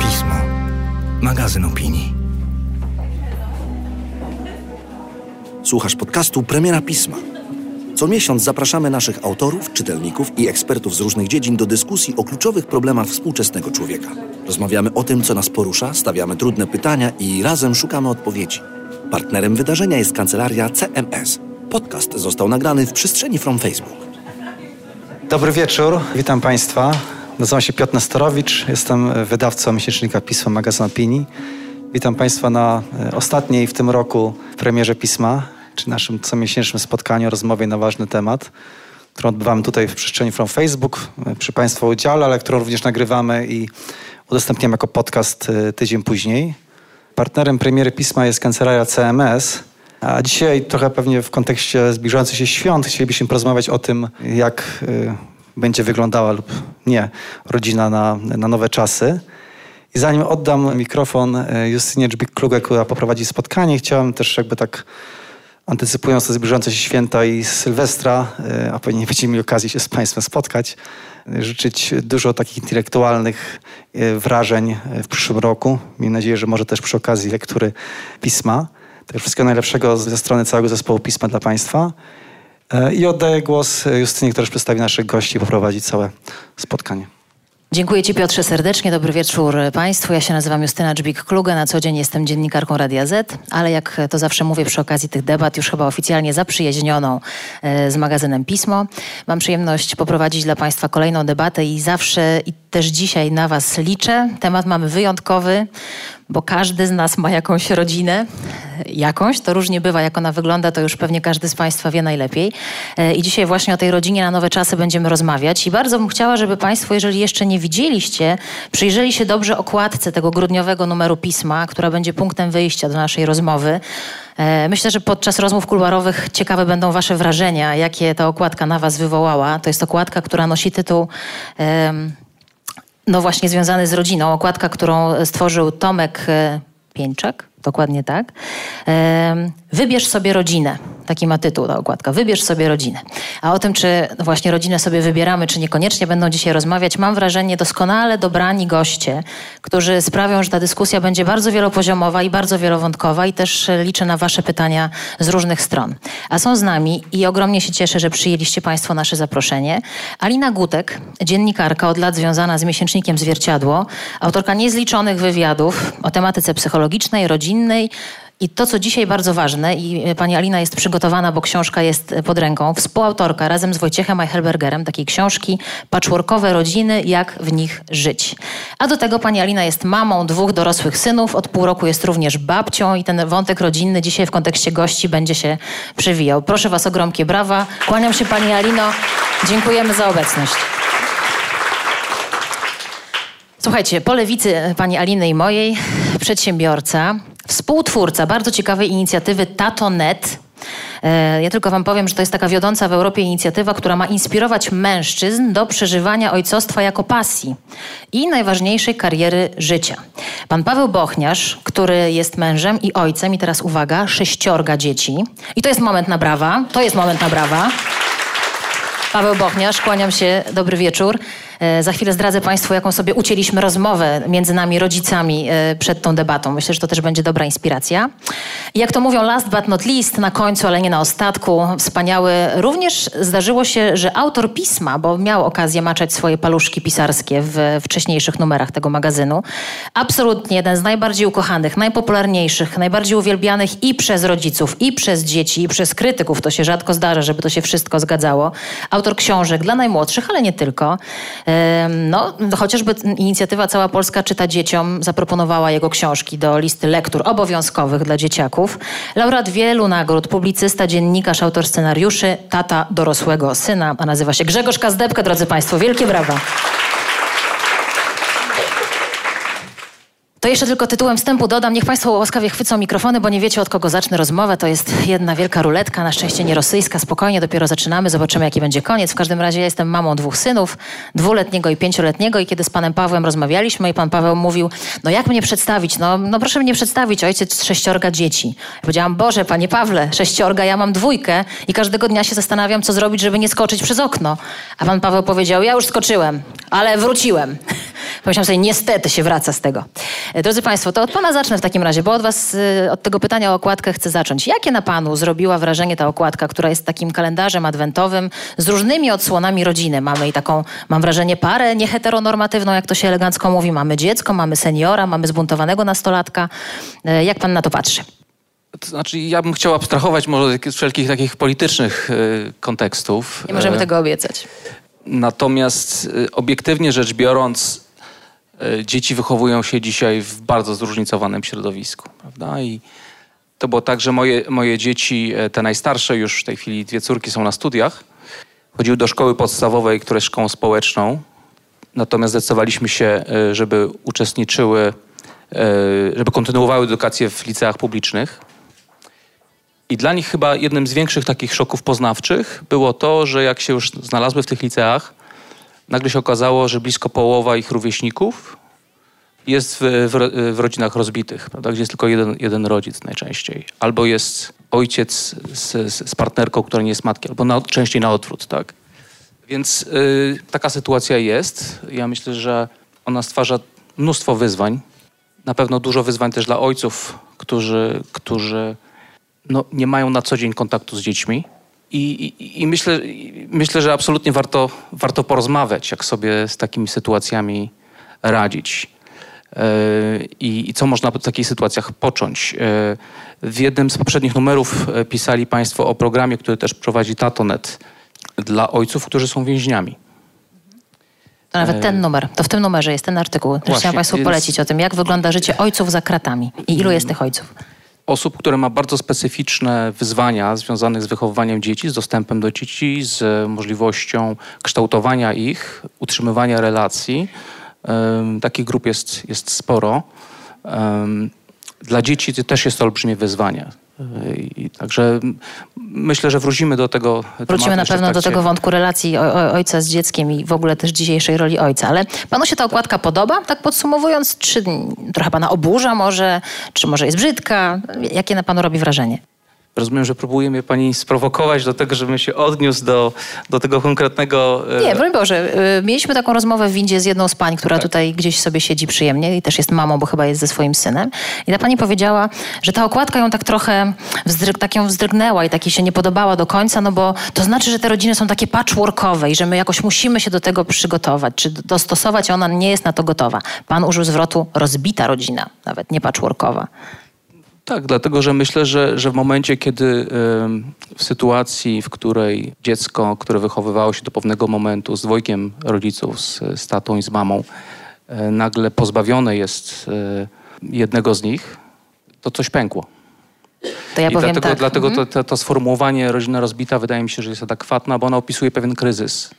Pismo. Magazyn opinii. Słuchasz podcastu Premiera Pisma. Co miesiąc zapraszamy naszych autorów, czytelników i ekspertów z różnych dziedzin do dyskusji o kluczowych problemach współczesnego człowieka. Rozmawiamy o tym, co nas porusza, stawiamy trudne pytania i razem szukamy odpowiedzi. Partnerem wydarzenia jest kancelaria CMS. Podcast został nagrany w przestrzeni From Facebook. Dobry wieczór, witam Państwa. Nazywam się Piotr Nestorowicz, jestem wydawcą miesięcznika Pisma Magazyn Opinii. Witam Państwa na e, ostatniej w tym roku premierze Pisma, czy naszym comiesięcznym spotkaniu, rozmowie na ważny temat, którą odbywamy tutaj w przestrzeni From Facebook e, przy Państwa udziale, ale którą również nagrywamy i udostępniamy jako podcast e, tydzień później. Partnerem premiery Pisma jest kancelaria CMS, a dzisiaj trochę pewnie w kontekście zbliżających się świąt chcielibyśmy porozmawiać o tym, jak y, będzie wyglądała lub nie rodzina na, na nowe czasy. I zanim oddam mikrofon y, Justynie Dżbik-Klugę, która poprowadzi spotkanie, chciałem też jakby tak antycypując te zbliżające się święta i Sylwestra, y, a pewnie będziemy mieli okazję się z Państwem spotkać, życzyć dużo takich intelektualnych wrażeń w przyszłym roku. Miejmy nadzieję, że może też przy okazji lektury pisma. Także wszystkiego najlepszego ze strony całego zespołu Pisma dla Państwa. E, I oddaję głos Justynie, która już przedstawi naszych gości i poprowadzi całe spotkanie. Dziękuję Ci Piotrze serdecznie. Dobry wieczór Państwu. Ja się nazywam Justyna Dżbik-Kluge. Na co dzień jestem dziennikarką Radia Z, ale jak to zawsze mówię przy okazji tych debat, już chyba oficjalnie zaprzyjaźnioną e, z magazynem Pismo. Mam przyjemność poprowadzić dla Państwa kolejną debatę i zawsze i też dzisiaj na Was liczę. Temat mamy wyjątkowy, bo każdy z nas ma jakąś rodzinę, jakąś, to różnie bywa, jak ona wygląda, to już pewnie każdy z Państwa wie najlepiej. E, I dzisiaj właśnie o tej rodzinie na nowe czasy będziemy rozmawiać i bardzo bym chciała, żeby Państwo, jeżeli jeszcze nie widzieliście, przyjrzeli się dobrze okładce tego grudniowego numeru pisma, która będzie punktem wyjścia do naszej rozmowy. E, myślę, że podczas rozmów kuluarowych ciekawe będą Wasze wrażenia, jakie ta okładka na Was wywołała. To jest okładka, która nosi tytuł no właśnie związany z rodziną. Okładka, którą stworzył Tomek e, Pieńczak, dokładnie tak. Wybierz sobie rodzinę. Taki ma tytuł ta okładka. Wybierz sobie rodzinę. A o tym, czy właśnie rodzinę sobie wybieramy, czy niekoniecznie będą dzisiaj rozmawiać, mam wrażenie doskonale dobrani goście, którzy sprawią, że ta dyskusja będzie bardzo wielopoziomowa i bardzo wielowątkowa i też liczę na wasze pytania z różnych stron. A są z nami i ogromnie się cieszę, że przyjęliście państwo nasze zaproszenie. Alina Gutek, dziennikarka od lat związana z miesięcznikiem Zwierciadło, autorka niezliczonych wywiadów o tematyce psychologicznej, rodzinnej, i to, co dzisiaj bardzo ważne, i e, pani Alina jest przygotowana, bo książka jest e, pod ręką, współautorka razem z Wojciechem Eichelbergerem takiej książki Patchworkowe rodziny, jak w nich żyć. A do tego pani Alina jest mamą dwóch dorosłych synów, od pół roku jest również babcią i ten wątek rodzinny dzisiaj w kontekście gości będzie się przewijał. Proszę was o gromkie brawa. Kłaniam się pani Alino. Dziękujemy za obecność. Słuchajcie, po lewicy pani Aliny i mojej, przedsiębiorca, Współtwórca bardzo ciekawej inicjatywy TatoNet. E, ja tylko Wam powiem, że to jest taka wiodąca w Europie inicjatywa, która ma inspirować mężczyzn do przeżywania ojcostwa jako pasji i najważniejszej kariery życia. Pan Paweł Bochniarz, który jest mężem i ojcem, i teraz uwaga, sześciorga dzieci. I to jest moment na brawa. To jest moment na brawa. Paweł Bochniarz, kłaniam się, dobry wieczór. E, za chwilę zdradzę Państwu, jaką sobie ucięliśmy rozmowę między nami, rodzicami, e, przed tą debatą. Myślę, że to też będzie dobra inspiracja. Jak to mówią, last but not least, na końcu, ale nie na ostatku, wspaniały. Również zdarzyło się, że autor pisma, bo miał okazję maczać swoje paluszki pisarskie w wcześniejszych numerach tego magazynu, absolutnie jeden z najbardziej ukochanych, najpopularniejszych, najbardziej uwielbianych i przez rodziców, i przez dzieci, i przez krytyków. To się rzadko zdarza, żeby to się wszystko zgadzało. Autor książek dla najmłodszych, ale nie tylko. No, chociażby inicjatywa Cała Polska czyta dzieciom zaproponowała jego książki do listy lektur obowiązkowych dla dzieciaków. Laureat wielu nagród, publicysta, dziennikarz, autor scenariuszy, tata dorosłego syna, a nazywa się Grzegorz Kazdebka, drodzy Państwo. Wielkie brawa. To jeszcze tylko tytułem wstępu dodam, niech Państwo łaskawie chwycą mikrofony, bo nie wiecie od kogo zacznę rozmowę. To jest jedna wielka ruletka, na szczęście nie rosyjska. Spokojnie, dopiero zaczynamy, zobaczymy jaki będzie koniec. W każdym razie ja jestem mamą dwóch synów, dwuletniego i pięcioletniego i kiedy z Panem Pawłem rozmawialiśmy i Pan Paweł mówił, no jak mnie przedstawić? No, no proszę mnie przedstawić, ojciec sześciorga dzieci. Ja powiedziałam, Boże, Panie Pawle, sześciorga, ja mam dwójkę i każdego dnia się zastanawiam, co zrobić, żeby nie skoczyć przez okno. A Pan Paweł powiedział, ja już skoczyłem, ale wróciłem. Pomyślałam sobie, niestety się wraca z tego. E, drodzy Państwo, to od Pana zacznę w takim razie, bo od Was, e, od tego pytania o okładkę chcę zacząć. Jakie na Panu zrobiła wrażenie ta okładka, która jest takim kalendarzem adwentowym z różnymi odsłonami rodziny? Mamy i taką, mam wrażenie, parę nieheteronormatywną, jak to się elegancko mówi. Mamy dziecko, mamy seniora, mamy zbuntowanego nastolatka. E, jak Pan na to patrzy? To znaczy, ja bym chciał abstrahować może z wszelkich takich politycznych y, kontekstów. Nie możemy tego obiecać. Natomiast y, obiektywnie rzecz biorąc, y, dzieci wychowują się dzisiaj w bardzo zróżnicowanym środowisku, prawda? I to było tak, że moje, moje dzieci, te najstarsze, już w tej chwili dwie córki są na studiach, chodziły do szkoły podstawowej, która jest szkołą społeczną. Natomiast zdecydowaliśmy się, żeby uczestniczyły, żeby kontynuowały edukację w liceach publicznych. I dla nich chyba jednym z większych takich szoków poznawczych było to, że jak się już znalazły w tych liceach, nagle się okazało, że blisko połowa ich rówieśników jest w, w, w rodzinach rozbitych, prawda? gdzie jest tylko jeden, jeden rodzic najczęściej. Albo jest ojciec z, z partnerką, która nie jest matki, albo na, częściej na odwrót. Tak? Więc y, taka sytuacja jest. Ja myślę, że ona stwarza mnóstwo wyzwań. Na pewno dużo wyzwań też dla ojców, którzy, którzy no, nie mają na co dzień kontaktu z dziećmi. I, i, i myślę, myślę, że absolutnie warto, warto porozmawiać, jak sobie z takimi sytuacjami radzić. E, I, I, co można w takich sytuacjach począć? E, w jednym z poprzednich numerów e, pisali Państwo o programie, który też prowadzi Tatonet dla ojców, którzy są więźniami. To nawet ten numer, to w tym numerze jest ten artykuł. Chciałam Państwu polecić o tym, jak wygląda życie ojców za kratami i ilu jest tych ojców osób, które ma bardzo specyficzne wyzwania związane z wychowywaniem dzieci, z dostępem do dzieci, z możliwością kształtowania ich, utrzymywania relacji. Takich grup jest, jest sporo. Dla dzieci to też jest to olbrzymie wyzwanie. I także myślę, że wrócimy do tego. Wrócimy na pewno do tego wątku relacji ojca z dzieckiem i w ogóle też dzisiejszej roli ojca. Ale panu się ta okładka podoba? Tak podsumowując, czy trochę pana oburza może, czy może jest brzydka? Jakie na panu robi wrażenie? Rozumiem, że próbuje mnie pani sprowokować do tego, żebym się odniósł do, do tego konkretnego... E, Nie, broń Boże. E, mieliśmy taką rozmowę w windzie z jedną z pań, która tak. tutaj gdzieś sobie siedzi przyjemnie i też jest mamą, bo chyba jest ze swoim synem. I ta pani powiedziała, że ta okładka ją tak trochę wzdryg, tak ją wzdrygnęła i tak jej się nie podobała do końca, no bo to znaczy, że te rodziny są takie patchworkowe i że my jakoś musimy się do tego przygotować, czy dostosować, a ona nie jest na to gotowa. Pan użył zwrotu rozbita rodzina, nawet nie patchworkowa. Tak, dlatego że myślę, że, że w momencie, kiedy w sytuacji, w której dziecko, które wychowywało się do pewnego momentu z dwojgiem rodziców, z, z tatą i z mamą, e, nagle pozbawione jest e, jednego z nich, to coś pękło. To ja I powiem dlatego, tak. dlatego mhm. to, to, to, sformułowanie rodzina rozbita wydaje mi się, że jest adekwatna, bo ona opisuje pewien kryzys.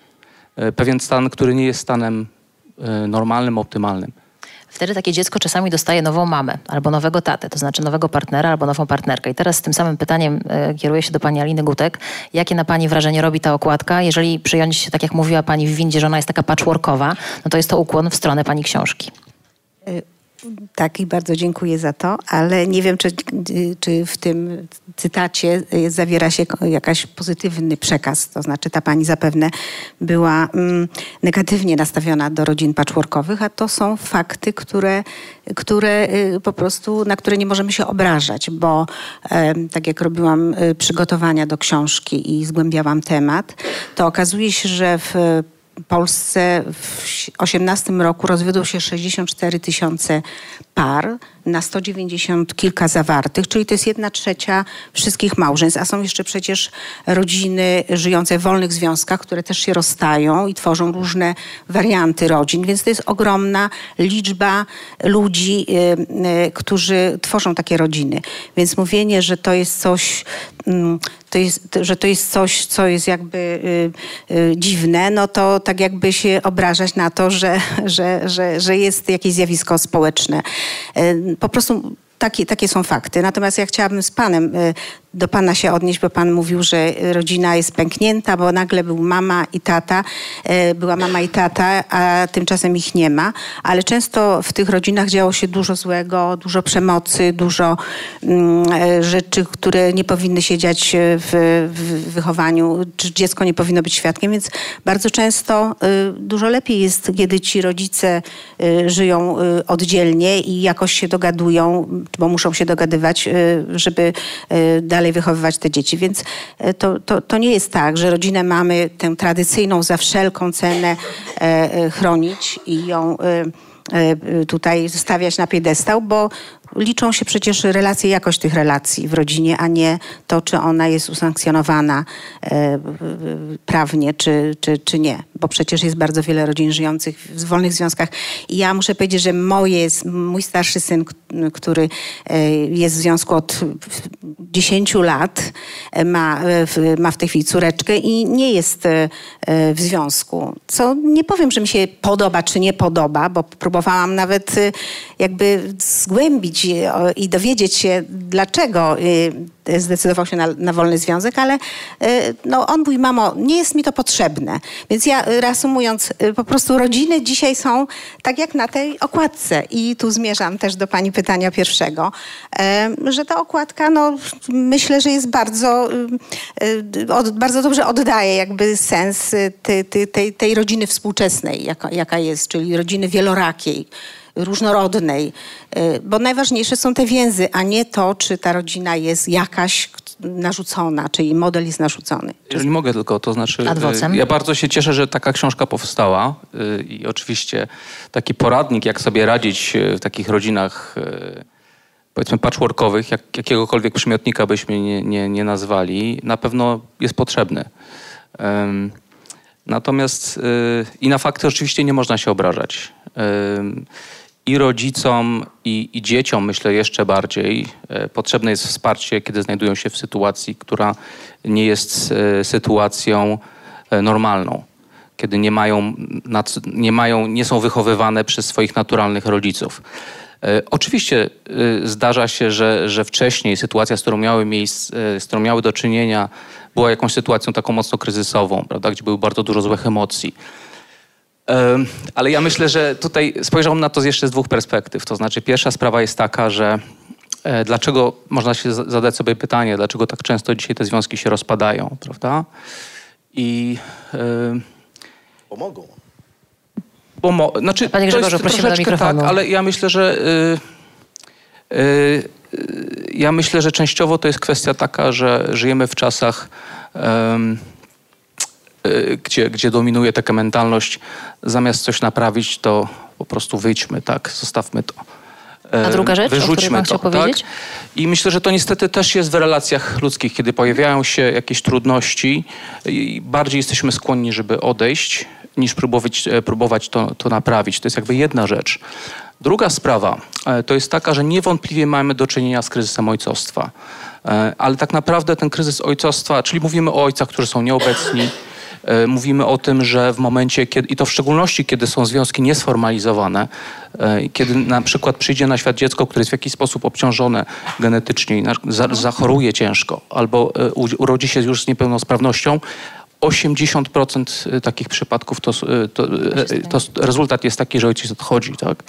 E, pewien stan, który nie jest stanem normalnym, optymalnym. Wtedy takie dziecko czasami dostaje nową mamę albo nowego tatę, to znaczy nowego partnera albo nową partnerkę. I teraz z tym samym pytaniem e, kieruję się do pani Aliny Gutek. Jakie na pani wrażenie robi ta okładka? Jeżeli przyjąć, tak jak mówiła pani w windzie, że ona jest taka patchworkowa, no to jest to ukłon w stronę pani książki. Tak, i bardzo dziękuję za to, ale nie wiem, czy, czy w tym cytacie zawiera się jakiś pozytywny przekaz. To znaczy, ta pani zapewne była mm, negatywnie nastawiona do rodzin patchworkowych, a to są fakty, które, które y, po prostu, na które nie możemy się obrażać, bo tak jak robiłam y, przygotowania do książki i zgłębiałam temat, to okazuje się, że w Polsce w 2018 roku rozwiodło się 64 tysiące par na 190 kilka zawartych, czyli to jest jedna trzecia wszystkich małżeństw, a są jeszcze przecież rodziny żyjące w wolnych związkach, które też się rozstają i tworzą różne warianty rodzin, więc to jest ogromna liczba ludzi, y, y, którzy tworzą takie rodziny. Więc mówienie, że to jest coś mm, to jest, że to jest coś, co jest jakby y, dziwne, no to tak jakby się obrażać na to, że, że, że, że jest jakieś zjawisko społeczne. Po prostu takie, takie są fakty. Natomiast ja chciałabym z panem y, do pana się odnieść, bo pan mówił, że rodzina jest pęknięta, bo nagle był mama i tata, y, była mama i tata, a tymczasem ich nie ma. Ale często w tych rodzinach działo się dużo złego, dużo przemocy, dużo mm, y, rzeczy, które nie powinny się dziać w, w wychowaniu, czy dziecko nie powinno być świadkiem, więc bardzo często dużo lepiej jest, kiedy ci rodzice żyją oddzielnie i jakoś się dogadują, bo muszą się dogadywać, żeby y, dalej wychowywać te dzieci. Więc y, to, to, to nie jest tak, że rodzinę mamy tę tradycyjną za wszelką cenę e, chronić i ją tutaj stawiać na piedestał, bo liczą się przecież relacje, jakość tych relacji w rodzinie, a nie to, czy ona jest usankcjonowana e, prawnie, czy, czy, czy nie. Bo przecież jest bardzo wiele rodzin żyjących w wolnych związkach. I ja muszę powiedzieć, że moje, mój starszy syn, który e, jest w związku od 10 lat, e, ma, ma w tej chwili córeczkę i nie jest w związku. Co nie powiem, że mi się podoba, czy nie podoba, bo próbowałam nawet jakby zgłębić i dowiedzieć się, dlaczego y, zdecydował się na, na wolny związek, ale y, no, on mówi, mamo, nie jest mi to potrzebne. Więc ja y, reasumując, po prostu rodziny dzisiaj są tak jak na tej okładce. I tu zmierzam też do pani pytania pierwszego, że ta okładka, no, myślę, że jest bardzo, bardzo dobrze oddaje jakby sens tej, tej, tej rodziny współczesnej, jaka, jaka jest, czyli rodziny wielorakiej różnorodnej, y, bo najważniejsze są te więzy, a nie to, czy ta rodzina jest jakaś narzucona, czyli model jest narzucony. Jeżeli mogę tylko, to znaczy Adwocem. Y, ja bardzo się cieszę, że taka książka powstała y, i oczywiście taki poradnik, jak sobie radzić w takich rodzinach powiedzmy patchworkowych, jak, jakiegokolwiek przymiotnika byśmy nie, nie, nie nazwali, na pewno jest potrzebny. Um, natomiast i na fakty oczywiście nie można się obrażać. I rodzicom, i, i, dzieciom, myślę jeszcze bardziej, e, potrzebne jest wsparcie, kiedy znajdują się w sytuacji, która nie jest e, sytuacją e, normalną. Kiedy nie mają, nie, mają, nie są wychowywane przez swoich naturalnych rodziców. Oczywiście zdarza się, że, że wcześniej sytuacja, z którą miały miejsce, z którą miały do czynienia, była jakąś sytuacją taką mocno kryzysową, prawda, gdzie były bardzo dużo złych emocji ale ja myślę, że tutaj spojrzałem na to jeszcze z dwóch perspektyw. To znaczy, pierwsza sprawa jest taka, że e, dlaczego można się zadać sobie pytanie, dlaczego tak często dzisiaj te związki się rozpadają, prawda? I. Pomogą. Bo mo, znaczy, Panie Grzegorzu, prosimy do mikrofonu. Tak, ale ja myślę, że. Y, y, ja myślę, że częściowo to jest kwestia taka, że żyjemy w czasach. Y, gdzie, gdzie dominuje taka mentalność, zamiast coś naprawić, to po prostu wyjdźmy, tak, zostawmy to. A druga rzecz, Wyrzućmy o której pan chciał to, powiedzieć? Tak? I myślę, że to niestety też jest w relacjach ludzkich, kiedy pojawiają się jakieś trudności, bardziej jesteśmy skłonni, żeby odejść, niż próbować, e, próbować to, to naprawić. To jest jakby jedna rzecz. Druga sprawa e, to jest taka, że niewątpliwie mamy do czynienia z kryzysem ojcostwa. E, ale tak naprawdę ten kryzys ojcostwa, czyli mówimy o ojcach, którzy są nieobecni, mówimy o tym, że w momencie, kiedy, i to w szczególności, kiedy są związki niesformalizowane, e, kiedy na przykład przyjdzie na świat dziecko, które jest w jakiś sposób obciążone genetycznie i zachoruje ciężko, albo e, urodzi się już z niepełnosprawnością, 80% takich przypadków to, to, to, rezultat jest taki, że ojciec odchodzi. Tak?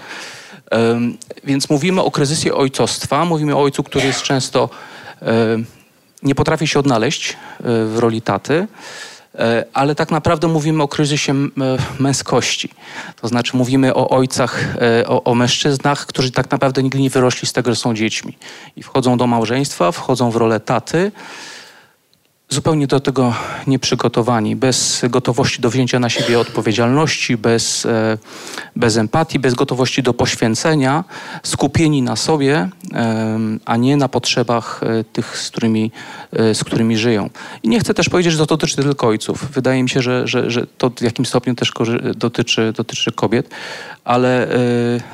Więc mówimy o kryzysie ojcostwa, mówimy o ojcu, który jest często nie potrafi się odnaleźć w roli taty. E, ale tak naprawdę mówimy o kryzysie e, męskości. To znaczy mówimy o ojcach, e, o, o, mężczyznach, którzy tak naprawdę nigdy nie wyrośli z tego, że są dziećmi. I wchodzą do małżeństwa, wchodzą w rolę taty zupełnie do tego nieprzygotowani, bez gotowości do wzięcia na siebie odpowiedzialności, bez, e, bez empatii, bez gotowości do poświęcenia, skupieni na sobie, a nie na potrzebach e, tych, z którymi, e, z którymi żyją. I nie chcę też powiedzieć, że to dotyczy tylko ojców. Wydaje mi się, że, że, że to w jakimś stopniu też dotyczy, dotyczy kobiet, ale,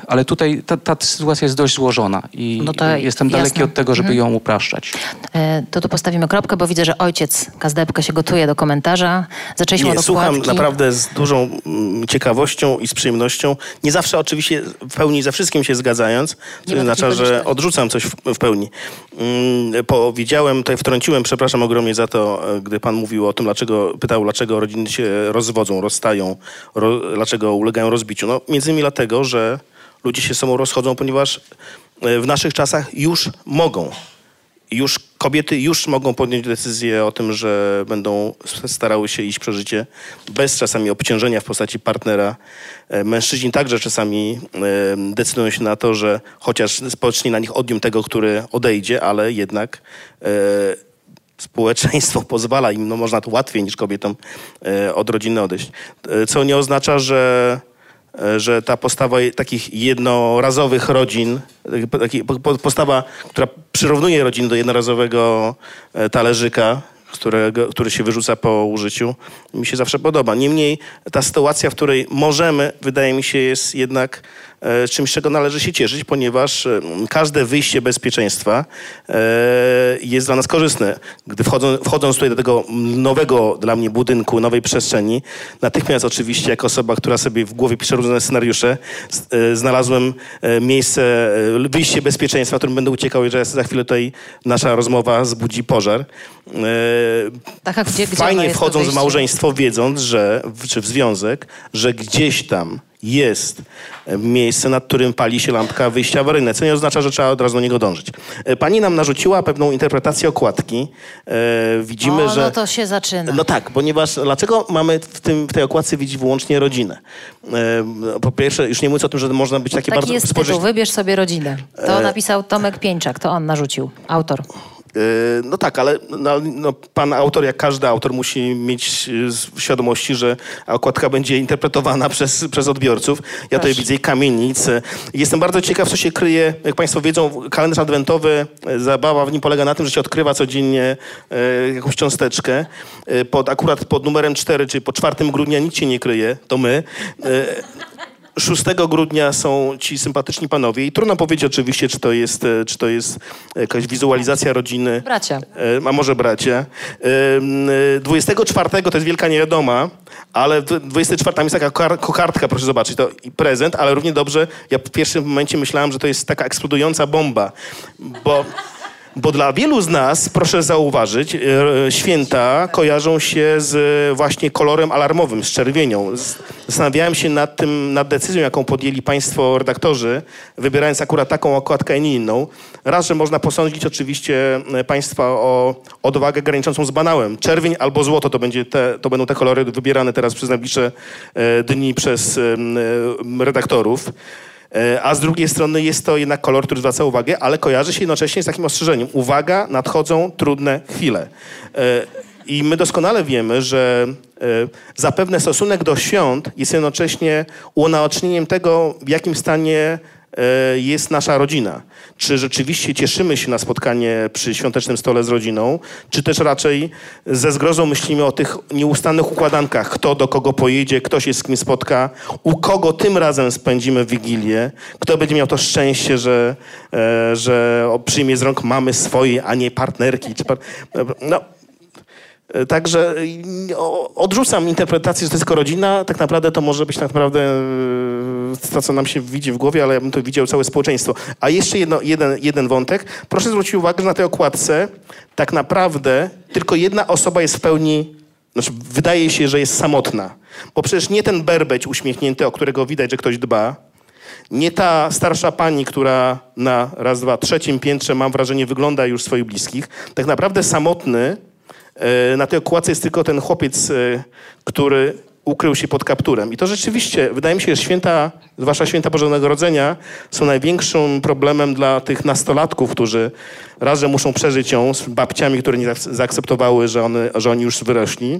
ale tutaj ta, ta sytuacja jest dość złożona i no jestem jasne. daleki od tego, żeby mhm. ją upraszczać. To tu postawimy kropkę, bo widzę, że ojciec ojciec Kazdepkę się gotuje do komentarza. Zaczęliśmy Nie, od słucham naprawdę z dużą mm, ciekawością i z przyjemnością. Nie zawsze oczywiście w pełni ze wszystkim się zgadzając, co oznacza, że odrzucam coś w, w pełni. Mm, powiedziałem, tutaj wtrąciłem, przepraszam ogromnie za to, e, gdy pan mówił o tym, dlaczego, pytał, dlaczego rodziny się rozwodzą, rozstają, ro, dlaczego ulegają rozbiciu. No, między innymi dlatego, że ludzie się sobą rozchodzą, ponieważ e, w naszych czasach już mogą już kobiety już mogą podjąć decyzję o tym, że będą starały się iść przeżycie bez czasami obciążenia w postaci partnera. E, mężczyźni także czasami e, decydują się na to, że chociaż spocznie na nich odium tego, który odejdzie, ale jednak e, społeczeństwo pozwala im, no można to łatwiej niż kobietom od rodziny odejść. Co nie oznacza, że że ta postawa takich jednorazowych rodzin, postawa, która przyrównuje rodziny do jednorazowego e, talerzyka, którego, który się wyrzuca po użyciu, mi się zawsze podoba. Niemniej ta sytuacja, w której możemy, wydaje mi się, jest jednak E, czymś, czego należy się cieszyć, ponieważ e, każde wyjście bezpieczeństwa e, jest dla nas korzystne. Gdy wchodzą, wchodząc tutaj do tego nowego dla mnie budynku, nowej przestrzeni, natychmiast oczywiście jako osoba, która sobie w głowie pisze różne scenariusze, znalazłem miejsce, wyjście bezpieczeństwa, którym będę uciekał, jeżeli za chwilę tutaj nasza rozmowa zbudzi pożar. Tak, gdzie, gdzie Fajnie wchodząc w małżeństwo, wiedząc, że, czy w związek, że gdzieś tam jest miejsce, nad którym pali się lampka wyjścia awaryjne, co nie oznacza, że trzeba od razu do niego dążyć. E, pani nam narzuciła pewną interpretację okładki. E, widzimy, o, że... no to się zaczyna. No tak, ponieważ dlaczego mamy w, tym, w tej okładce widzieć wyłącznie rodzinę? E, po pierwsze, już nie mówiąc o tym, że można być takie Taki bardzo... jest tytuł, wybierz sobie rodzinę. To napisał Tomek Pieńczak, to on narzucił, autor. Yy, no tak, ale no, no, pan autor, jak każdy autor, musi mieć w świadomości, że okładka będzie interpretowana przez, przez odbiorców. Ja tutaj widzę kamienic. Jestem bardzo ciekaw, co się kryje. Jak Państwo wiedzą, kalendarz adwentowy, e, zabawa w nim polega na tym, że się odkrywa codziennie jakąś cząsteczkę. Pod, akurat pod numerem 4, czyli po 4 grudnia nic się nie kryje, to my. E, 6 grudnia są ci sympatyczni panowie i trudno powiedzieć oczywiście, czy to jest, e, czy to jest jakaś wizualizacja rodziny. Bracia. E, a może bracia. 24 e, to jest wielka niewiadoma, ale 24 jest taka kokardka, proszę zobaczyć, to prezent, ale równie dobrze, ja w pierwszym momencie myślałem, że to jest taka eksplodująca bomba, bo... Bo dla wielu z nas, proszę zauważyć, e, święta kojarzą się z właśnie kolorem alarmowym, z czerwienią. Zastanawiałem się nad tym, nad decyzją, jaką podjęli państwo redaktorzy, wybierając akurat taką okładkę, a nie inną. Raz, że można posądzić oczywiście e, państwa o odwagę graniczącą z banałem. Czerwień albo złoto to, będzie te, to będą te kolory wybierane teraz przez najbliższe e, dni przez redaktorów. E, a z drugiej strony jest to jednak kolor, który zwraca uwagę, ale kojarzy się jednocześnie z takim ostrzeżeniem. Uwaga, nadchodzą trudne chwile. E, I my doskonale wiemy, że e, zapewne stosunek do świąt jest jednocześnie unaocznieniem tego, w jakim stanie jest nasza rodzina. Czy rzeczywiście cieszymy się na spotkanie przy świątecznym stole z rodziną, czy też raczej ze zgrozą myślimy o tych nieustannych układankach, kto do kogo pojedzie, kto się z kim spotka, u kogo tym razem spędzimy Wigilię, kto będzie miał to szczęście, że, e, że przyjmie z rąk mamy swojej, a nie partnerki. Par... no, E, także odrzucam interpretację, że to jest rodzina. Tak naprawdę to może być tak naprawdę e, to, co nam się widzi w głowie, ale ja bym to widział całe społeczeństwo. A jeszcze jedno, jeden, jeden wątek. Proszę zwrócić uwagę, że na tej okładce tak naprawdę tylko jedna osoba jest w pełni, znaczy wydaje się, że jest samotna. Bo przecież nie ten berbeć uśmiechnięty, o którego widać, że ktoś dba, nie ta starsza pani, która na raz, dwa, trzecim piętrze, mam wrażenie, wygląda już swoich bliskich. Tak naprawdę samotny na tej okładce jest tylko ten chłopiec, e, który ukrył się pod kapturem. I to rzeczywiście, wydaje mi się, że święta, zwłaszcza święta Bożego Narodzenia, są największym problemem dla tych nastolatków, którzy raz, że muszą przeżyć ją z babciami, które nie zaakceptowały, że, one, że oni już wyrośli,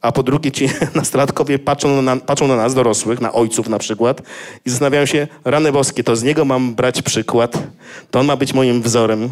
a po drugie ci nastolatkowie patrzą na, patrzą na nas, dorosłych, na ojców na przykład i zastanawiają się, rany boskie, to z niego mam brać przykład, to on ma być moim wzorem.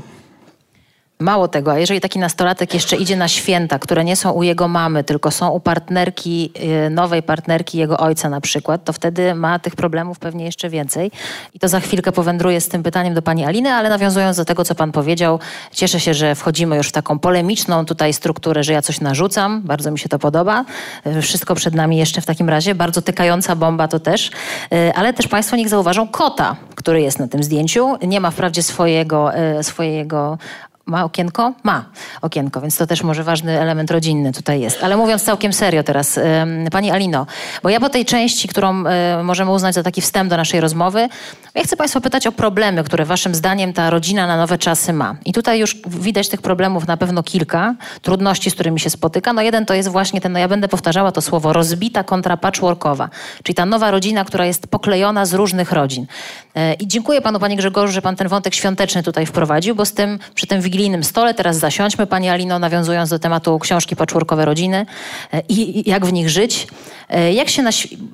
Mało tego, a jeżeli taki nastolatek jeszcze idzie na święta, które nie są u jego mamy, tylko są u partnerki, y, nowej partnerki jego ojca na przykład, to wtedy ma tych problemów pewnie jeszcze więcej. I to za chwilkę powędruję z tym pytaniem do pani Aliny, ale nawiązując do tego, co pan powiedział, cieszę się, że wchodzimy już w taką polemiczną tutaj strukturę, że ja coś narzucam. Bardzo mi się to podoba. Y, wszystko przed nami jeszcze w takim razie. Bardzo tykająca bomba to też. Y, ale też państwo niech zauważą kota, który jest na tym zdjęciu. Nie ma wprawdzie swojego, swojego ma okienko? Ma okienko, więc to też może ważny element rodzinny tutaj jest. Ale mówiąc całkiem serio teraz, Pani Alino, bo ja po tej części, którą e, możemy uznać za taki wstęp do naszej rozmowy, ja chcę Państwa pytać o problemy, które Waszym zdaniem ta rodzina na nowe czasy ma. I tutaj już widać tych problemów na pewno kilka, trudności, z którymi się spotyka. No jeden to jest właśnie ten, no ja będę powtarzała to słowo, rozbita kontra patchworkowa, czyli ta nowa rodzina, która jest poklejona z różnych rodzin. E, I dziękuję Panu, Panie Grzegorzu, że Pan ten wątek świąteczny tutaj wprowadził, bo z tym, przy tym wigilijnym stole teraz zasiądźmy, Pani Alino, nawiązując do tematu książki Patchworkowe Rodziny e, i, jak w nich żyć. E, jak się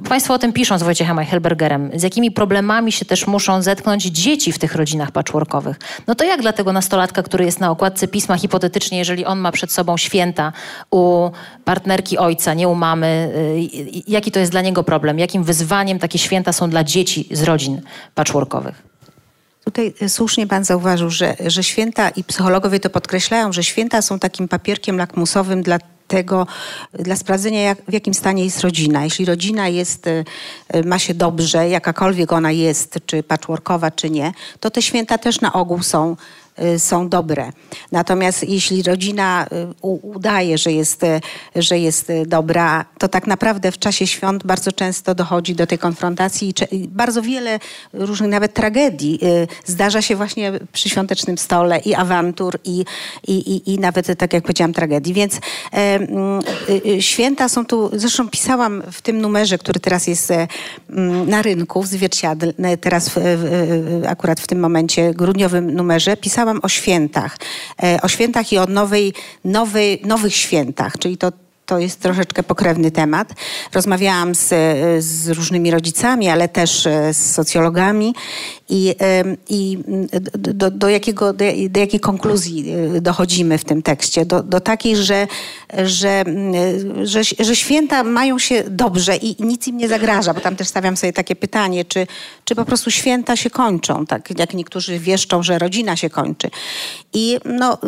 Państwo o tym piszą z Wojciechem Eichelbergerem, z jakimi problemami się też muszą zetknąć dzieci w tych rodzinach patchworkowych? No to jak dla tego nastolatka, który jest na okładce pisma hipotetycznie, jeżeli on ma przed sobą święta u partnerki ojca, nie u mamy, jaki to jest dla niego problem? Jakim wyzwaniem takie święta są dla dzieci z rodzin patchworkowych? Tutaj słusznie Pan zauważył, że, że święta i psychologowie to podkreślają, że święta są takim papierkiem lakmusowym dla tego, dla sprawdzenia, jak, w jakim stanie jest rodzina. Jeśli rodzina jest, e, ma się dobrze, jakakolwiek ona jest, czy patchworkowa, czy nie, to te święta też na ogół są są dobre. Natomiast jeśli rodzina y, udaje, że jest, y, że jest dobra, to tak naprawdę w czasie świąt bardzo często dochodzi do tej konfrontacji i bardzo wiele różnych nawet tragedii zdarza się właśnie przy świątecznym stole i awantur i, i, i, i nawet, tak jak powiedziałam, tragedii. Więc święta są tu, zresztą pisałam w tym numerze, który teraz jest e, na rynku w zwierciadle, teraz w, akurat w tym momencie, grudniowym numerze, pisałam pisałam o świętach, e, o świętach i o nowej, nowej, nowych świętach, czyli to to jest troszeczkę pokrewny temat. Rozmawiałam z, z różnymi rodzicami, ale też e, z socjologami i, i do, do, jakiego, do, do, jakiej konkluzji e, dochodzimy w tym tekście? Do, do takiej, że, że, że, że święta mają się dobrze i nic im nie zagraża, bo tam też stawiam sobie takie pytanie, czy, czy po prostu święta się kończą, tak jak niektórzy wieszczą, że rodzina się kończy. I, no,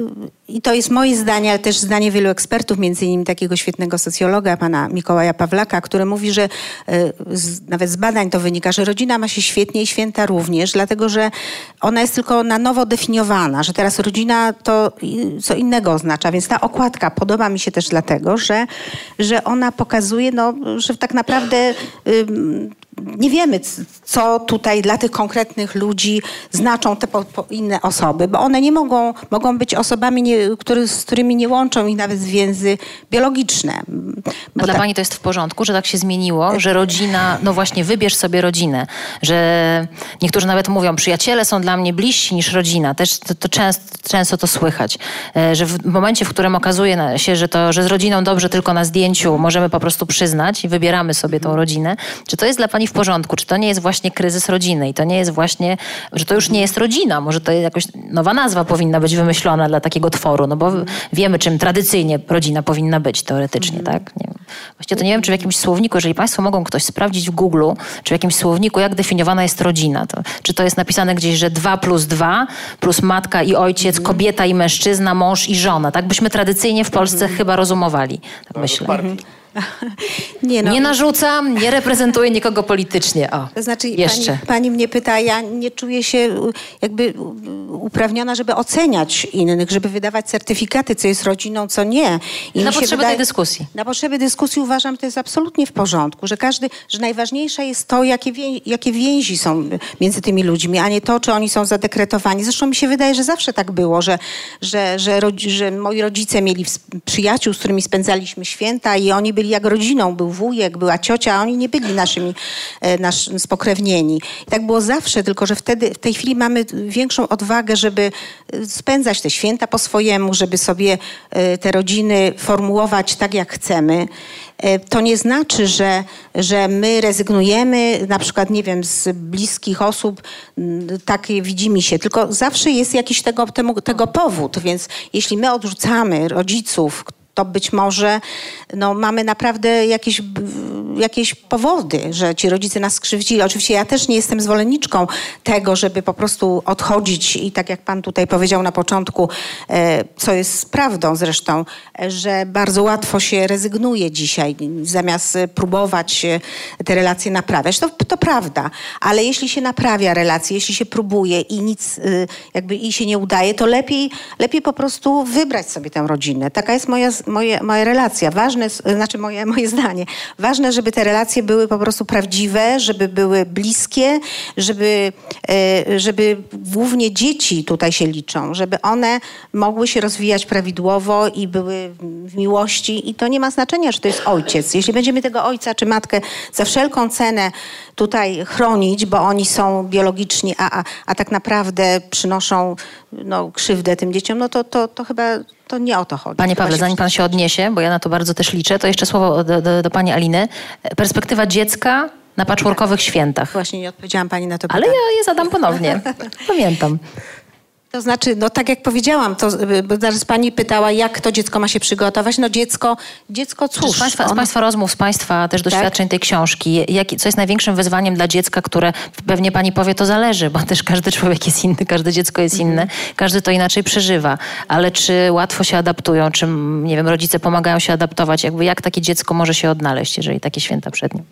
i to jest moje zdanie, ale też zdanie wielu ekspertów, między innymi takiego świetnego socjologa, pana Mikołaja Pawlaka, który mówi, że e, z, nawet z badań to wynika, że rodzina ma się świetnie i święta również, dlatego że ona jest tylko na nowo definiowana, że teraz rodzina to co innego oznacza, więc ta okładka podoba mi się też dlatego, że, że ona pokazuje, no, że tak naprawdę nie wiemy, co tutaj dla tych konkretnych ludzi znaczą te po, po inne osoby, bo one nie mogą, mogą być osobami, nie, który, z którymi nie łączą ich nawet więzy biologiczne. Bo dla tak... pani to jest w porządku, że tak się zmieniło, że rodzina, no właśnie wybierz sobie rodzinę, że niektórzy nawet mówią, przyjaciele są dla mnie bliżsi niż rodzina. Też to, to często, często to słychać, e, że w momencie, w którym okazuje się, że, to, że z rodziną dobrze tylko na zdjęciu możemy po prostu przyznać i wybieramy sobie tą rodzinę, czy to jest dla pani w porządku? Czy to nie jest właśnie kryzys rodziny i to nie jest właśnie, że to już nie jest rodzina? Może to jakoś nowa nazwa powinna być wymyślona dla takiego tworu, no bo wiemy, czym tradycyjnie rodzina powinna być teoretycznie, mm. tak? Nie Właściwie to nie wiem, czy w jakimś słowniku, jeżeli Państwo mogą ktoś sprawdzić w Google, czy w jakimś słowniku, jak definiowana jest rodzina. To, czy to jest napisane gdzieś, że dwa plus dwa, plus matka i ojciec, mm. kobieta i mężczyzna, mąż i żona. Tak byśmy tradycyjnie w Polsce mm. chyba rozumowali, tak myślę. Nie, no. nie narzucam, nie reprezentuję nikogo politycznie. O, to znaczy, jeszcze. Pani, pani, mnie pyta, ja nie czuję się jakby uprawniona, żeby oceniać innych, żeby wydawać certyfikaty, co jest rodziną, co nie. I na potrzeby wydaje, tej dyskusji. Na potrzeby dyskusji uważam, to jest absolutnie w porządku, że każdy, że najważniejsze jest to, jakie, wię, jakie więzi są między tymi ludźmi, a nie to, czy oni są zadekretowani. Zresztą mi się wydaje, że zawsze tak było, że, że, że, że moi rodzice mieli przyjaciół, z którymi spędzaliśmy święta i oni byli byli jak rodziną. Był wujek, była ciocia, a oni nie byli naszymi e, nasz, spokrewnieni. I tak było zawsze, tylko że wtedy, w tej chwili mamy większą odwagę, żeby e, spędzać te święta po swojemu, żeby sobie e, te rodziny formułować tak, jak chcemy. To nie znaczy, że, że my rezygnujemy na przykład, nie wiem, z bliskich osób, takie widzimy się, tylko zawsze jest jakiś tego, tego powód, więc jeśli my odrzucamy rodziców, to być może no, mamy naprawdę jakieś, jakieś powody, że ci rodzice nas skrzywdzili. Oczywiście ja też nie jestem zwolenniczką tego, żeby po prostu odchodzić i tak jak pan tutaj powiedział na początku, e, co jest prawdą zresztą, że bardzo łatwo się rezygnuje dzisiaj, zamiast próbować te relacje naprawiać. To, to prawda, ale jeśli się naprawia relacje, jeśli się próbuje i nic y, jakby i się nie udaje, to lepiej, lepiej po prostu wybrać sobie tę rodzinę. Taka jest moja moje, moja relacja. Ważne, znaczy moje, moje zdanie. Ważne, żeby te relacje były po prostu prawdziwe, żeby były bliskie, żeby, e, żeby głównie dzieci tutaj się liczą, żeby one mogły się rozwijać prawidłowo i były w miłości. I to nie ma znaczenia, że to jest ojciec. Jeśli będziemy tego ojca czy matkę za wszelką cenę tutaj chronić, bo oni są biologiczni, a, a, a tak naprawdę przynoszą no, krzywdę tym dzieciom, no to, to, to chyba to nie o to chodzi. Panie Pawle, zanim pan się odniesie, bo ja na to bardzo też liczę, to jeszcze słowo do, do, do pani Aliny. Perspektywa dziecka na patchworkowych świętach. Właśnie nie odpowiedziałam pani na to pytanie. Ale ja je zadam ponownie. Pamiętam. To znaczy, no tak jak powiedziałam, to, zaraz pani pytała, jak to dziecko ma się przygotować. No dziecko, dziecko cóż. Z państwa, z państwa rozmów, z Państwa też tak? doświadczeń tak? tej książki, jak, co jest największym wyzwaniem dla dziecka, które pewnie Pani powie, to zależy, bo też każdy człowiek jest inny, każde dziecko jest inne, mm. każdy to inaczej przeżywa. Ale czy łatwo się adaptują, czy nie wiem, rodzice pomagają się adaptować, jakby jak takie dziecko może się odnaleźć, jeżeli takie święta przed nim?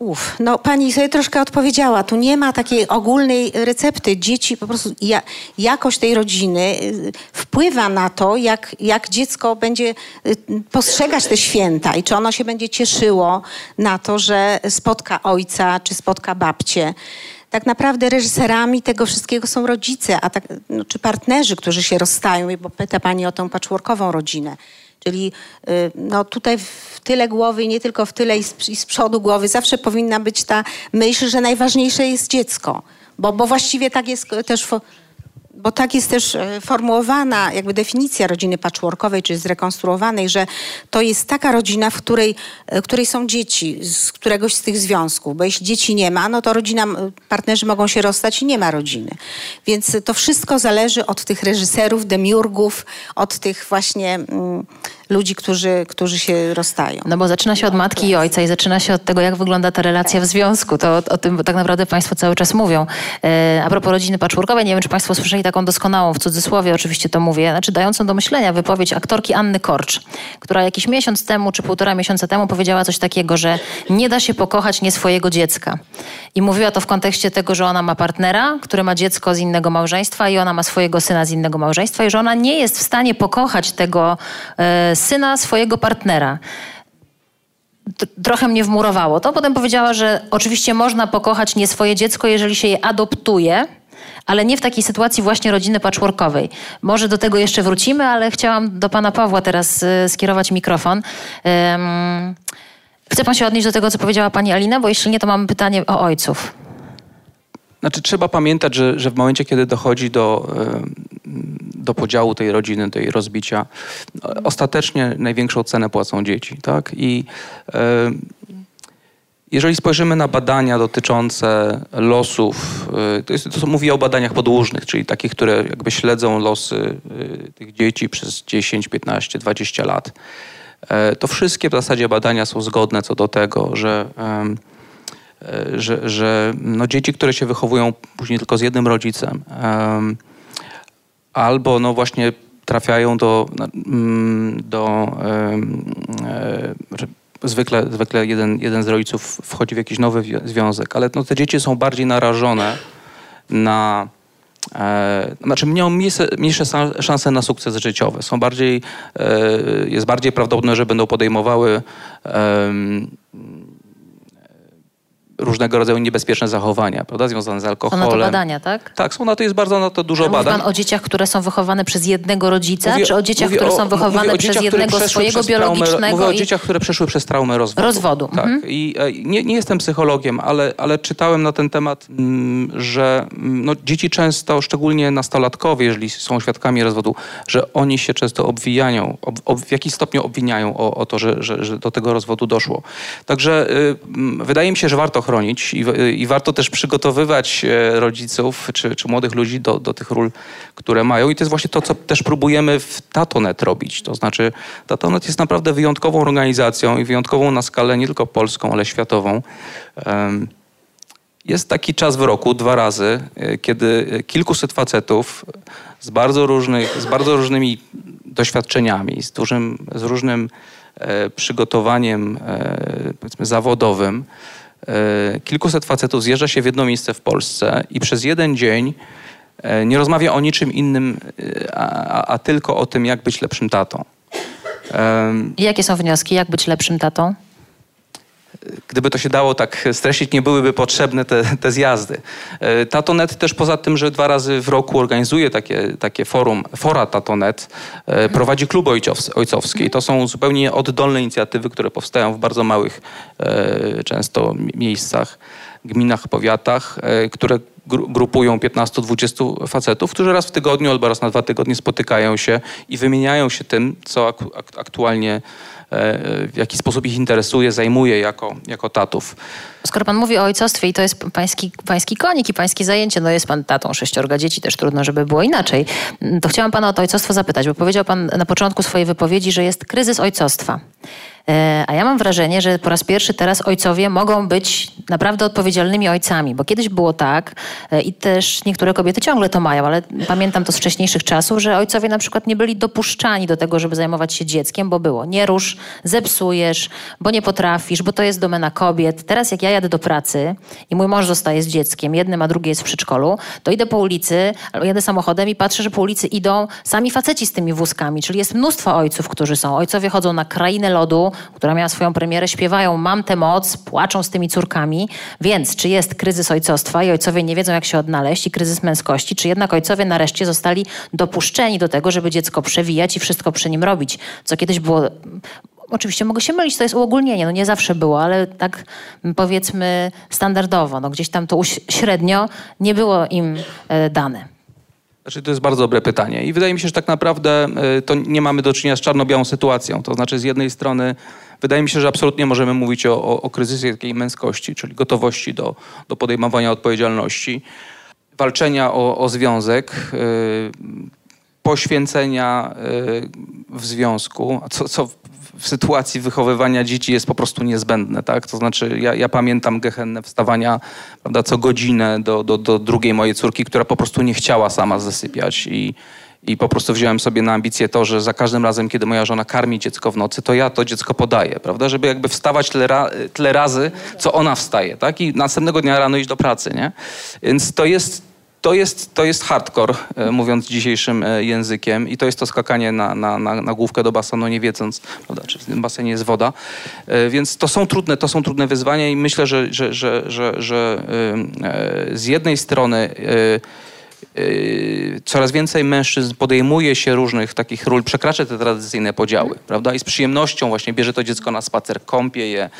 Uf, no pani sobie troszkę odpowiedziała. Tu nie ma takiej ogólnej recepty. Dzieci, po prostu ja, jakość tej rodziny y, wpływa na to, jak, jak dziecko będzie y, postrzegać te święta i czy ono się będzie cieszyło na to, że spotka ojca czy spotka babcię. Tak naprawdę reżyserami tego wszystkiego są rodzice, a tak, no, czy partnerzy, którzy się rozstają, bo pyta pani o tą patchworkową rodzinę. Czyli y, no, tutaj w tyle głowy nie tylko w tyle i z, i z przodu głowy zawsze powinna być ta myśl, że najważniejsze jest dziecko. Bo, bo właściwie tak jest też bo tak jest też e, formułowana jakby definicja rodziny patchworkowej, czy zrekonstruowanej, że to jest taka rodzina, w której, e, której są dzieci z któregoś z tych związków, bo jeśli dzieci nie ma, no to rodzina, partnerzy mogą się rozstać i nie ma rodziny. Więc to wszystko zależy od tych reżyserów, demiurgów, od tych właśnie... Mm, ludzi, którzy, którzy się rozstają. No bo zaczyna się od matki i ojca i zaczyna się od tego, jak wygląda ta relacja w związku. To o, o tym tak naprawdę Państwo cały czas mówią. E, a propos rodziny patchworkowej, nie wiem, czy Państwo słyszeli taką doskonałą, w cudzysłowie oczywiście to mówię, znaczy dającą do myślenia wypowiedź aktorki Anny Korcz, która jakiś miesiąc temu, czy półtora miesiąca temu powiedziała coś takiego, że nie da się pokochać nie swojego dziecka. I mówiła to w kontekście tego, że ona ma partnera, który ma dziecko z innego małżeństwa i ona ma swojego syna z innego małżeństwa i że ona nie jest w stanie pokochać tego e, syna swojego partnera trochę mnie wmurowało to. Potem powiedziała, że oczywiście można pokochać nie swoje dziecko, jeżeli się je adoptuje, ale nie w takiej sytuacji właśnie rodziny patchworkowej. Może do tego jeszcze wrócimy, ale chciałam do pana Pawła teraz y, skierować mikrofon. Um, chce pan się odnieść do tego, co powiedziała pani Alina? Bo jeśli nie, to mamy pytanie o ojców. Znaczy trzeba pamiętać, że, że w momencie, kiedy dochodzi do, do podziału tej rodziny, tej rozbicia, ostatecznie największą cenę płacą dzieci. Tak? I jeżeli spojrzymy na badania dotyczące losów, y, to, jest, to mówię o badaniach podłużnych, czyli takich, które jakby śledzą losy y, tych dzieci przez 10, 15, 20 lat, e, to wszystkie w zasadzie badania są zgodne co do tego, że E, że, że no dzieci, które się wychowują później tylko z jednym rodzicem, albo no właśnie trafiają do, mm, do e, zwykle, zwykle jeden, jeden z rodziców wchodzi w jakiś nowy związek, ale no te dzieci są bardziej narażone na E, znaczy mają mniejsze, mniejsze szanse na sukces życiowy. Są bardziej, e, jest bardziej prawdopodobne, że będą podejmowały różnego rodzaju niebezpieczne zachowania, prawda, związane z alkoholem. Są na to badania, tak? Tak, są na to, jest bardzo na to dużo A mówi badań. pan o dzieciach, które są wychowane przez jednego rodzica, Mówię- czy o dzieciach, które są wychowane przez dzieciach, które jednego swojego przez traumę- biologicznego Mówię o i... dzieciach, które przeszły przez traumę rozwodu. Rozwodu, Tak. mhm. I e, nie, nie jestem psychologiem, ale, ale czytałem na ten temat, mm, że mm, no, dzieci często, szczególnie nastolatkowie, jeżeli są świadkami rozwodu, że oni się często obwijają, ob, ob, w jakiś stopniu obwiniają o, o to, że, że, że do tego rozwodu doszło. Także y, mm, wydaje mi się, że warto chronić i, i warto też przygotowywać e, rodziców czy, czy młodych ludzi do, do tych ról, które mają. I to jest właśnie to, co też próbujemy w Tatonet robić. To znaczy, Tatonet jest naprawdę wyjątkową organizacją i wyjątkową na skalę nie tylko polską, ale światową. Jest taki czas w roku, dwa razy, e, kiedy kilkuset facetów z bardzo, różnych, z bardzo różnymi doświadczeniami, z, dużym, z różnym e, przygotowaniem zawodowym, kilkuset facetów zjeżdża się w jedno miejsce w Polsce i przez jeden dzień e, nie rozmawia o niczym innym, e, a, a, tylko o tym, jak być lepszym tatą. I jakie są wnioski? Jak być lepszym tatą? Gdyby to się dało tak streścić, nie byłyby potrzebne te, te zjazdy. E, Tatonet też poza tym, że dwa razy w roku organizuje takie, takie forum, fora Tatonet, e, prowadzi kluby ojcows- ojcowskie. I to są zupełnie oddolne inicjatywy, które powstają w bardzo małych e, często mi- miejscach, gminach, powiatach, które gru- grupują 15-20 facetów, którzy raz w tygodniu albo raz na dwa tygodnie spotykają się i wymieniają się tym, co ak- ak- aktualnie w jaki sposób ich interesuje, zajmuje jako, jako tatów. Skoro pan mówi o ojcostwie i to jest pański, pański konik i pańskie zajęcie, no jest pan tatą sześciorga dzieci, też trudno, żeby było inaczej, to chciałam pana o to ojcostwo zapytać, bo powiedział pan na początku swojej wypowiedzi, że jest kryzys ojcostwa. E, A ja mam wrażenie, że po raz pierwszy teraz ojcowie mogą być naprawdę odpowiedzialnymi ojcami, bo kiedyś było tak e, i też niektóre kobiety ciągle to mają, ale pamiętam to z wcześniejszych czasów, że ojcowie na przykład nie byli dopuszczani do tego, żeby zajmować się dzieckiem, bo było nie rusz, zepsujesz, bo nie potrafisz, bo to jest domena kobiet. Teraz jak ja jadę do pracy i mój mąż zostaje z dzieckiem, jednym, a drugie jest w przedszkolu, to idę po ulicy, albo jadę samochodem i patrzę, że po ulicy idą sami faceci z tymi wózkami, czyli jest mnóstwo ojców, którzy są. Ojcowie chodzą na krainę lodu, która miała swoją premierę, śpiewają Mam tę moc, płaczą z tymi córkami. Więc czy jest kryzys ojcostwa i ojcowie nie wiedzą, jak się odnaleźć i kryzys męskości, czy jednak ojcowie nareszcie zostali dopuszczeni do tego, żeby dziecko przewijać i wszystko przy nim robić, co kiedyś było Oczywiście mogę się mylić, to jest uogólnienie, no nie zawsze było, ale tak m, powiedzmy standardowo, no gdzieś tam to średnio nie było im e, dane. Znaczy, to jest bardzo dobre pytanie i wydaje mi się, że tak naprawdę y, to nie mamy do czynienia z czarno-białą sytuacją. To znaczy z jednej strony wydaje mi się, że absolutnie możemy mówić o, o, o kryzysie takiej męskości, czyli gotowości do, do podejmowania odpowiedzialności, walczenia o, o związek, y, poświęcenia y, w związku, co, co w, sytuacji wychowywania dzieci jest po prostu niezbędne. Tak? To znaczy ja, ja pamiętam gehennę wstawania prawda, co godzinę do, do, do drugiej mojej córki, która po prostu nie chciała sama zasypiać i, i po prostu wziąłem sobie na ambicję to, że za każdym razem, kiedy moja żona karmi dziecko w nocy, to ja to dziecko podaję, prawda? Żeby jakby wstawać tyle, ra, tyle razy, co ona wstaje, tak? I następnego dnia rano iść do pracy, nie? Więc to jest to jest, to jest hardcore, e, mówiąc dzisiejszym e, językiem i to jest to skakanie na, na, na, na główkę do basenu, nie wiedząc, prawda, czy w tym basenie jest woda. E, Więc to są trudne, to są trudne wyzwania i myślę, że, że, że, że, że z jednej strony coraz więcej mężczyzn podejmuje się różnych takich ról, przekracza te tradycyjne podziały, prawda? I z przyjemnością właśnie bierze to dziecko na spacer, kąpie je,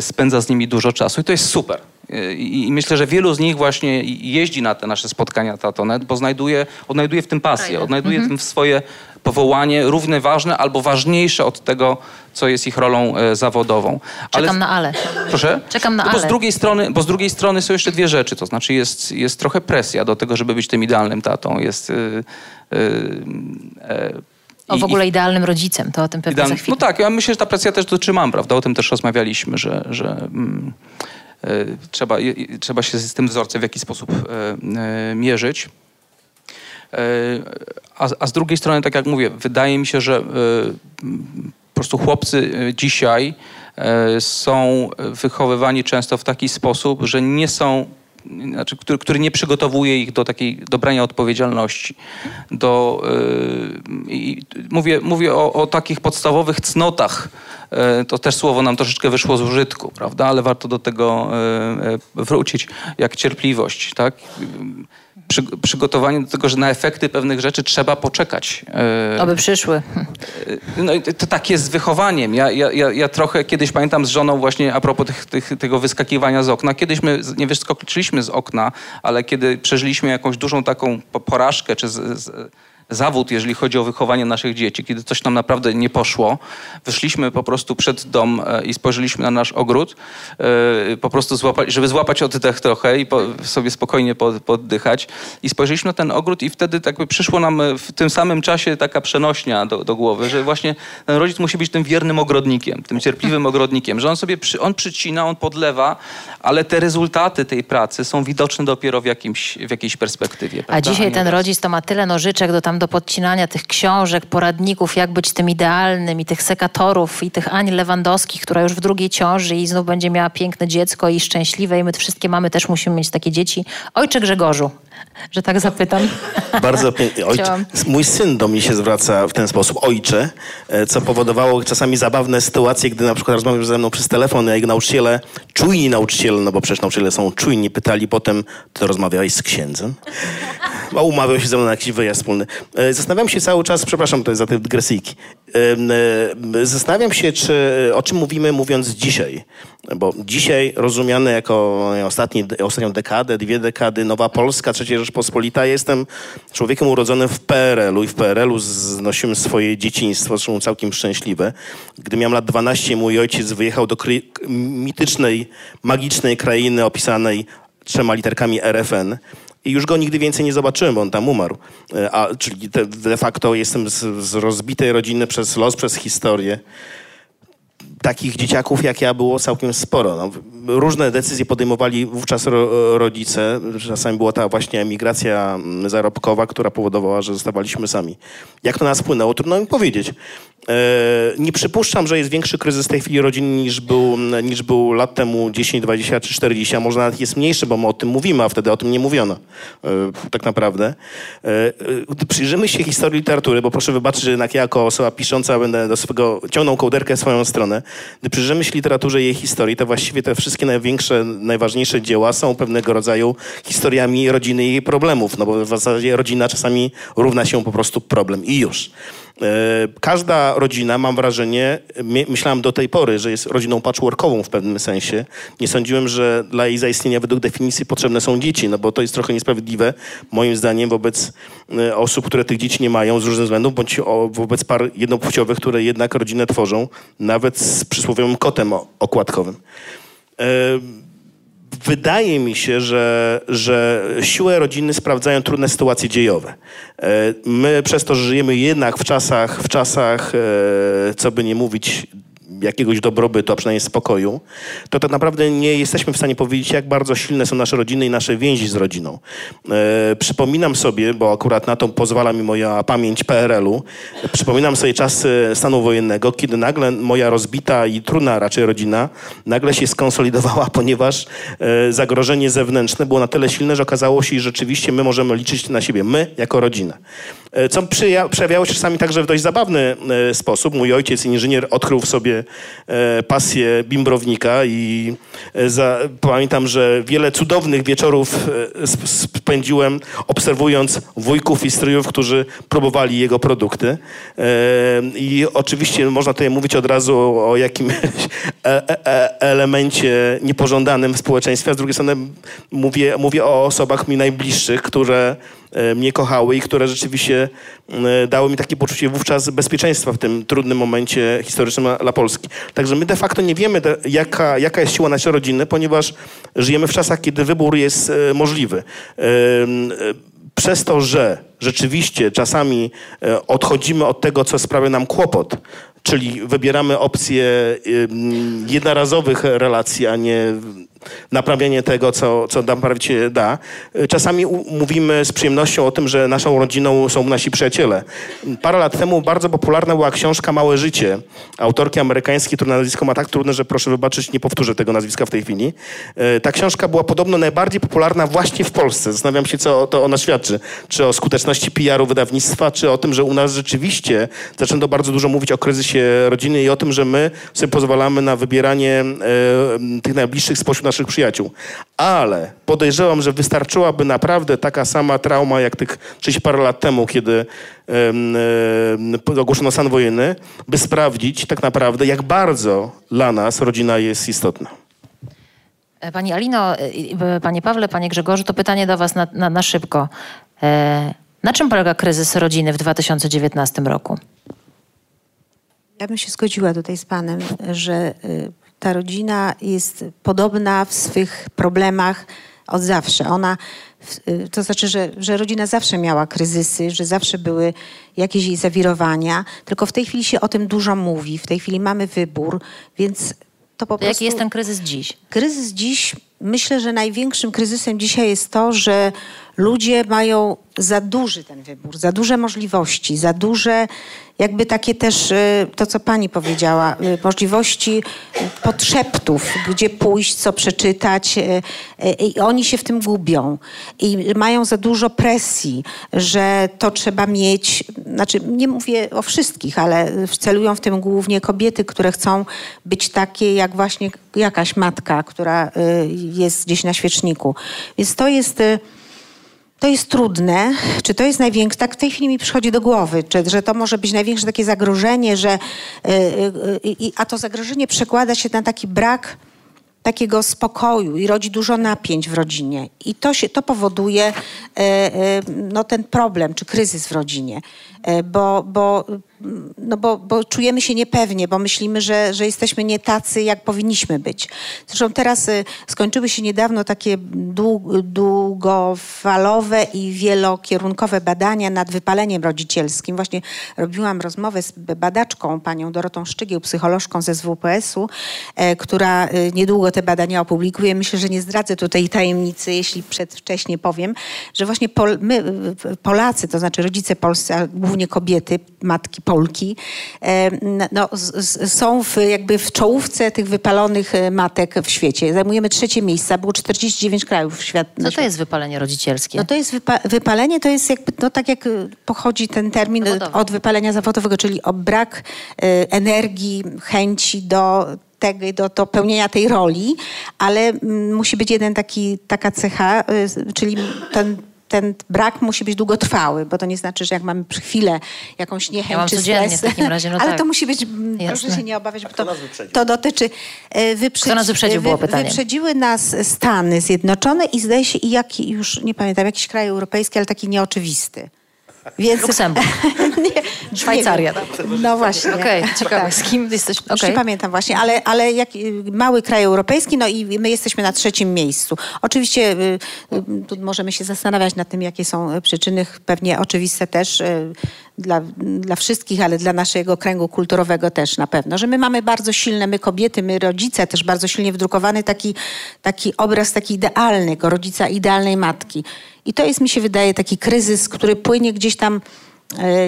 spędza z nimi dużo czasu i to jest super. E, I, myślę, że wielu z nich właśnie jeździ na te nasze spotkania Tatonet, bo znajduje, odnajduje w tym pasję, odnajduje w tym swoje powołanie równie ważne albo ważniejsze od tego, co jest ich rolą e, zawodową. Czekam na ale. Proszę? Czekam na no bo z ale. drugiej strony, Bo z drugiej strony są jeszcze dwie rzeczy. To znaczy jest, jest trochę presja do tego, żeby być tym idealnym tatą. Jest... Yy, yy, O w ogóle idealnym rodzicem, to o tym pewnie idealny- za chwilę. No tak, ja myślę, że ta presja też dotyczy mam, prawda? O tym też rozmawialiśmy, że, że mm, e, trzeba, je- je- trzeba się z tym wzorcem w jakiś sposób e, e, mierzyć. E, A, a z drugiej strony, tak jak mówię, wydaje mi się, że e, po prostu chłopcy e, dzisiaj e, są wychowywani często w taki sposób, że nie są, znaczy, który, który nie przygotowuje ich do takiej do brania odpowiedzialności. Do, i mówię mówię o, o takich podstawowych cnotach e, to też słowo nam troszeczkę wyszło z użytku, prawda? Ale warto do tego e, wrócić, jak cierpliwość, tak? Przy, przygotowanie do tego, że na efekty pewnych rzeczy trzeba poczekać. Oby przyszły. No i to tak jest z wychowaniem. Ja, ja, ja trochę kiedyś pamiętam z żoną właśnie a propos tych, tych, tego wyskakiwania z okna. Kiedyś my nie wyskoczyliśmy z okna, ale kiedy przeżyliśmy jakąś dużą taką porażkę czy z, z, zawód, jeżeli chodzi o wychowanie naszych dzieci. Kiedy coś nam naprawdę nie poszło, wyszliśmy po prostu przed dom e, i spojrzeliśmy na nasz ogród, e, po prostu złapać, żeby złapać oddech trochę i po, sobie spokojnie poddychać. I spojrzeliśmy na ten ogród i wtedy tak by przyszło nam w tym samym czasie taka przenośnia do, do głowy, że właśnie ten rodzic musi być tym wiernym ogrodnikiem, tym cierpliwym ogrodnikiem, że on sobie przy, on przycina, on podlewa, ale te rezultaty tej pracy są widoczne dopiero w, jakimś, w jakiejś perspektywie. Prawda? A dzisiaj ten rodzic to ma tyle nożyczek do tam do podcinania tych książek, poradników, jak być tym idealnym i tych sekatorów i tych Ani Lewandowskich, która już w drugiej ciąży i znów będzie miała piękne dziecko i szczęśliwe i my wszystkie mamy też musimy mieć takie dzieci. Ojcze Grzegorzu, że tak zapytam. Bardzo pięknie. Mój syn do mnie się zwraca w ten sposób, ojcze, e, co powodowało czasami zabawne sytuacje, gdy na przykład rozmawiał ze mną przez telefon, jak nauczyciele, czujni nauczyciele, no bo przecież nauczyciele są czujni, pytali potem, to rozmawiałeś z księdzem? A umawiał się ze mną na jakiś wyjazd wspólny. E, zastanawiam się cały czas, przepraszam to za te dygresyjki, e, zastanawiam się, czy, o czym mówimy mówiąc dzisiaj. Bo dzisiaj rozumiane jako ostatni, ostatnią dekadę, dwie dekady, Nowa Polska, Trzecia Rzeczpospolita, jestem człowiekiem urodzonym w PRL-u i w PRL-u znosiłem swoje dzieciństwo, zresztą całkiem szczęśliwe. Gdy miałem lat 12, mój ojciec wyjechał do mitycznej, magicznej krainy opisanej trzema literkami RFN i już go nigdy więcej nie zobaczyłem, bo on tam umarł. E, a, czyli de facto jestem z, z rozbitej rodziny przez los, przez historię takich dzieciaków jak ja było całkiem sporo. No, różne decyzje podejmowali wówczas ro, rodzice. Czasami była ta właśnie emigracja mm, zarobkowa, która powodowała, że zostawaliśmy sami. Jak to nas wpłynęło, trudno mi powiedzieć. E, nie przypuszczam, że jest większy kryzys tej chwili rodzinny niż był, niż był lat temu 10, 20 czy 40, a może nawet jest mniejszy, bo my o tym mówimy, a wtedy o tym nie mówiono. E, tak naprawdę. E, gdy przyjrzymy się historii literatury, bo proszę wybaczyć, że jednak ja jako osoba pisząca będę do swego, ciągnął kołderkę w swoją stronę. Gdy przyjrzymy się literaturze i jej historii, to właściwie te wszystkie największe, najważniejsze dzieła są pewnego rodzaju historiami rodziny i jej problemów, no bo w zasadzie rodzina czasami równa się po prostu problem i już. E, każda rodzina, mam wrażenie, myślałem do tej pory, że jest rodziną patchworkową w pewnym sensie. Nie sądziłem, że dla jej zaistnienia według definicji potrzebne są dzieci, no bo to jest trochę niesprawiedliwe, moim zdaniem, wobec e, osób, które tych dzieci nie mają z różnych względów, bądź wobec par jednopłciowych, które jednak rodzinę tworzą, nawet z przysłowiowym kotem okładkowym. Wydaje mi się, że, że siłę rodziny sprawdzają trudne sytuacje dziejowe. E, my przez to, że żyjemy jednak w czasach, w czasach, e, co by nie mówić, jakiegoś dobrobytu, a przynajmniej spokoju, to tak naprawdę nie jesteśmy w stanie powiedzieć, jak bardzo silne są nasze rodziny i nasze więzi z rodziną. E, przypominam sobie, bo akurat na to pozwala mi moja pamięć PRL-u, przypominam sobie czasy stanu wojennego, kiedy nagle moja rozbita i trudna raczej rodzina nagle się skonsolidowała, ponieważ e, zagrożenie zewnętrzne było na tyle silne, że okazało się, że rzeczywiście my możemy liczyć na siebie, my jako rodzina. E, co przejawiało się czasami także w dość zabawny e, sposób. Mój ojciec, inżynier, odkrył w sobie e, pasję bimbrownika i za, pamiętam, że wiele cudownych wieczorów spędziłem obserwując wujków i stryjów, którzy próbowali jego produkty. I oczywiście można tutaj mówić od razu o jakimś elemencie niepożądanym w społeczeństwie, a z drugiej strony mówię, mówię o osobach mi najbliższych, które mnie kochały i które rzeczywiście e, dały mi takie poczucie wówczas bezpieczeństwa w tym trudnym momencie historycznym dla Polski. Także my de facto nie wiemy, jaka, jaka jest siła naszej rodziny, ponieważ żyjemy w czasach, kiedy wybór jest e, możliwy przez to, że rzeczywiście czasami odchodzimy od tego, co sprawia nam kłopot, czyli wybieramy opcję jednorazowych relacji, a nie naprawianie tego, co, co naprawić się da. Czasami mówimy z przyjemnością o tym, że naszą rodziną są nasi przyjaciele. Parę lat temu bardzo popularna była książka Małe Życie, autorki amerykańskiej, która nazwisko ma tak trudne, że proszę wybaczyć, nie powtórzę tego nazwiska w tej chwili. E, ta książka była podobno najbardziej popularna właśnie w Polsce. Zastanawiam się, co to ona świadczy. Czy o skuteczności PR-u wydawnictwa, czy o tym, że u nas rzeczywiście zaczęto bardzo dużo mówić o kryzysie rodziny i o tym, że my sobie pozwalamy na wybieranie e, tych najbliższych spośród naszych przyjaciół. Ale podejrzewam, że wystarczyłaby naprawdę taka sama trauma jak tych 30 parę lat temu, kiedy e, ogłoszono stan wojenny, by sprawdzić tak naprawdę, jak bardzo dla nas rodzina jest istotna. E, pani Alino, e, e, Panie Pawle, Panie Grzegorzu, to pytanie do Was na, na, na szybko. Na czym polega kryzys rodziny w 2019 roku? Ja bym się zgodziła tutaj z Panem, że ta rodzina jest podobna w swych problemach od zawsze. Ona, to znaczy, że, że rodzina zawsze miała kryzysy, że zawsze były jakieś jej zawirowania, tylko w tej chwili się o tym dużo mówi, w tej chwili mamy wybór, więc to po to prostu... Jaki jest ten kryzys dziś? Kryzys dziś, myślę, że największym kryzysem dzisiaj jest to, że ludzie mają za duży ten wybór, za duże możliwości, za duże jakby takie też, y, to co pani powiedziała, y, możliwości podszeptów, gdzie pójść, co przeczytać y, i oni się w tym gubią i mają za dużo presji, że to trzeba mieć, znaczy nie mówię o wszystkich, ale celują w tym głównie kobiety, które chcą być takie jak właśnie jakaś matka, która jest gdzieś na świeczniku. Więc to jest to jest trudne, czy to jest największe, tak w tej chwili mi przychodzi do głowy, czy, że to może być największe takie zagrożenie, że, yy, yy, a to zagrożenie przekłada się na taki brak takiego spokoju i rodzi dużo napięć w rodzinie. I to, się, to powoduje no, ten problem czy kryzys w rodzinie, bo, bo no bo, bo, czujemy się niepewnie, bo myślimy, że, że jesteśmy nie tacy, jak powinniśmy być. Zresztą teraz y, skończyły się niedawno takie długofalowe i wielokierunkowe badania nad wypaleniem rodzicielskim. Właśnie robiłam rozmowę z badaczką, panią Dorotą Szczygieł, psycholożką ze SWPS-u, e, która y, niedługo te badania opublikuje. Myślę, że nie zdradzę tutaj tajemnicy, jeśli przedwcześnie powiem, że właśnie Pol my, Polacy, to znaczy rodzice polscy, a kobiety, matki Polki, e, no, są w, jakby w czołówce tych wypalonych e, matek w świecie. Zajmujemy trzecie miejsce, było 49 krajów w świat. Co to jest wypalenie rodzicielskie? No to jest wypa wypalenie, to jest jakby, no tak jak e, pochodzi ten termin Zawodowy. od wypalenia zawodowego, czyli o brak energii, chęci do tego, do, do pełnienia tej roli, ale mm, musi być jeden taki, taka cecha, czyli ten ten brak musi być długotrwały, bo to nie znaczy, że jak mamy przy chwilę jakąś niechęć ja mam czy stres, w takim razie, no ale tak. to musi być, Jasne. proszę się nie obawiać, bo to, to dotyczy... E, wyprzedzi, Kto nas wyprzedził, było pytanie. Wyprzedziły nas Stany Zjednoczone i zdaje się, i jaki, już nie pamiętam, jakiś kraj europejski, ale taki nieoczywisty. Więc... Luksemburg. nie, Szwajcaria. Nie no właśnie. Okej, okay, ciekawe. Tak. Z kim jesteś? Okay. Już nie pamiętam właśnie, ale, ale jak, mały kraj europejski, no i my jesteśmy na trzecim miejscu. Oczywiście y, y, tu możemy się zastanawiać nad tym, jakie są przyczyny, pewnie oczywiste też y, dla, dla wszystkich, ale dla naszego kręgu kulturowego też na pewno, że my mamy bardzo silne, my kobiety, my rodzice też bardzo silnie wdrukowany taki, taki obraz taki idealny, rodzica idealnej matki. I to jest, mi się wydaje, taki kryzys, który płynie gdzieś tam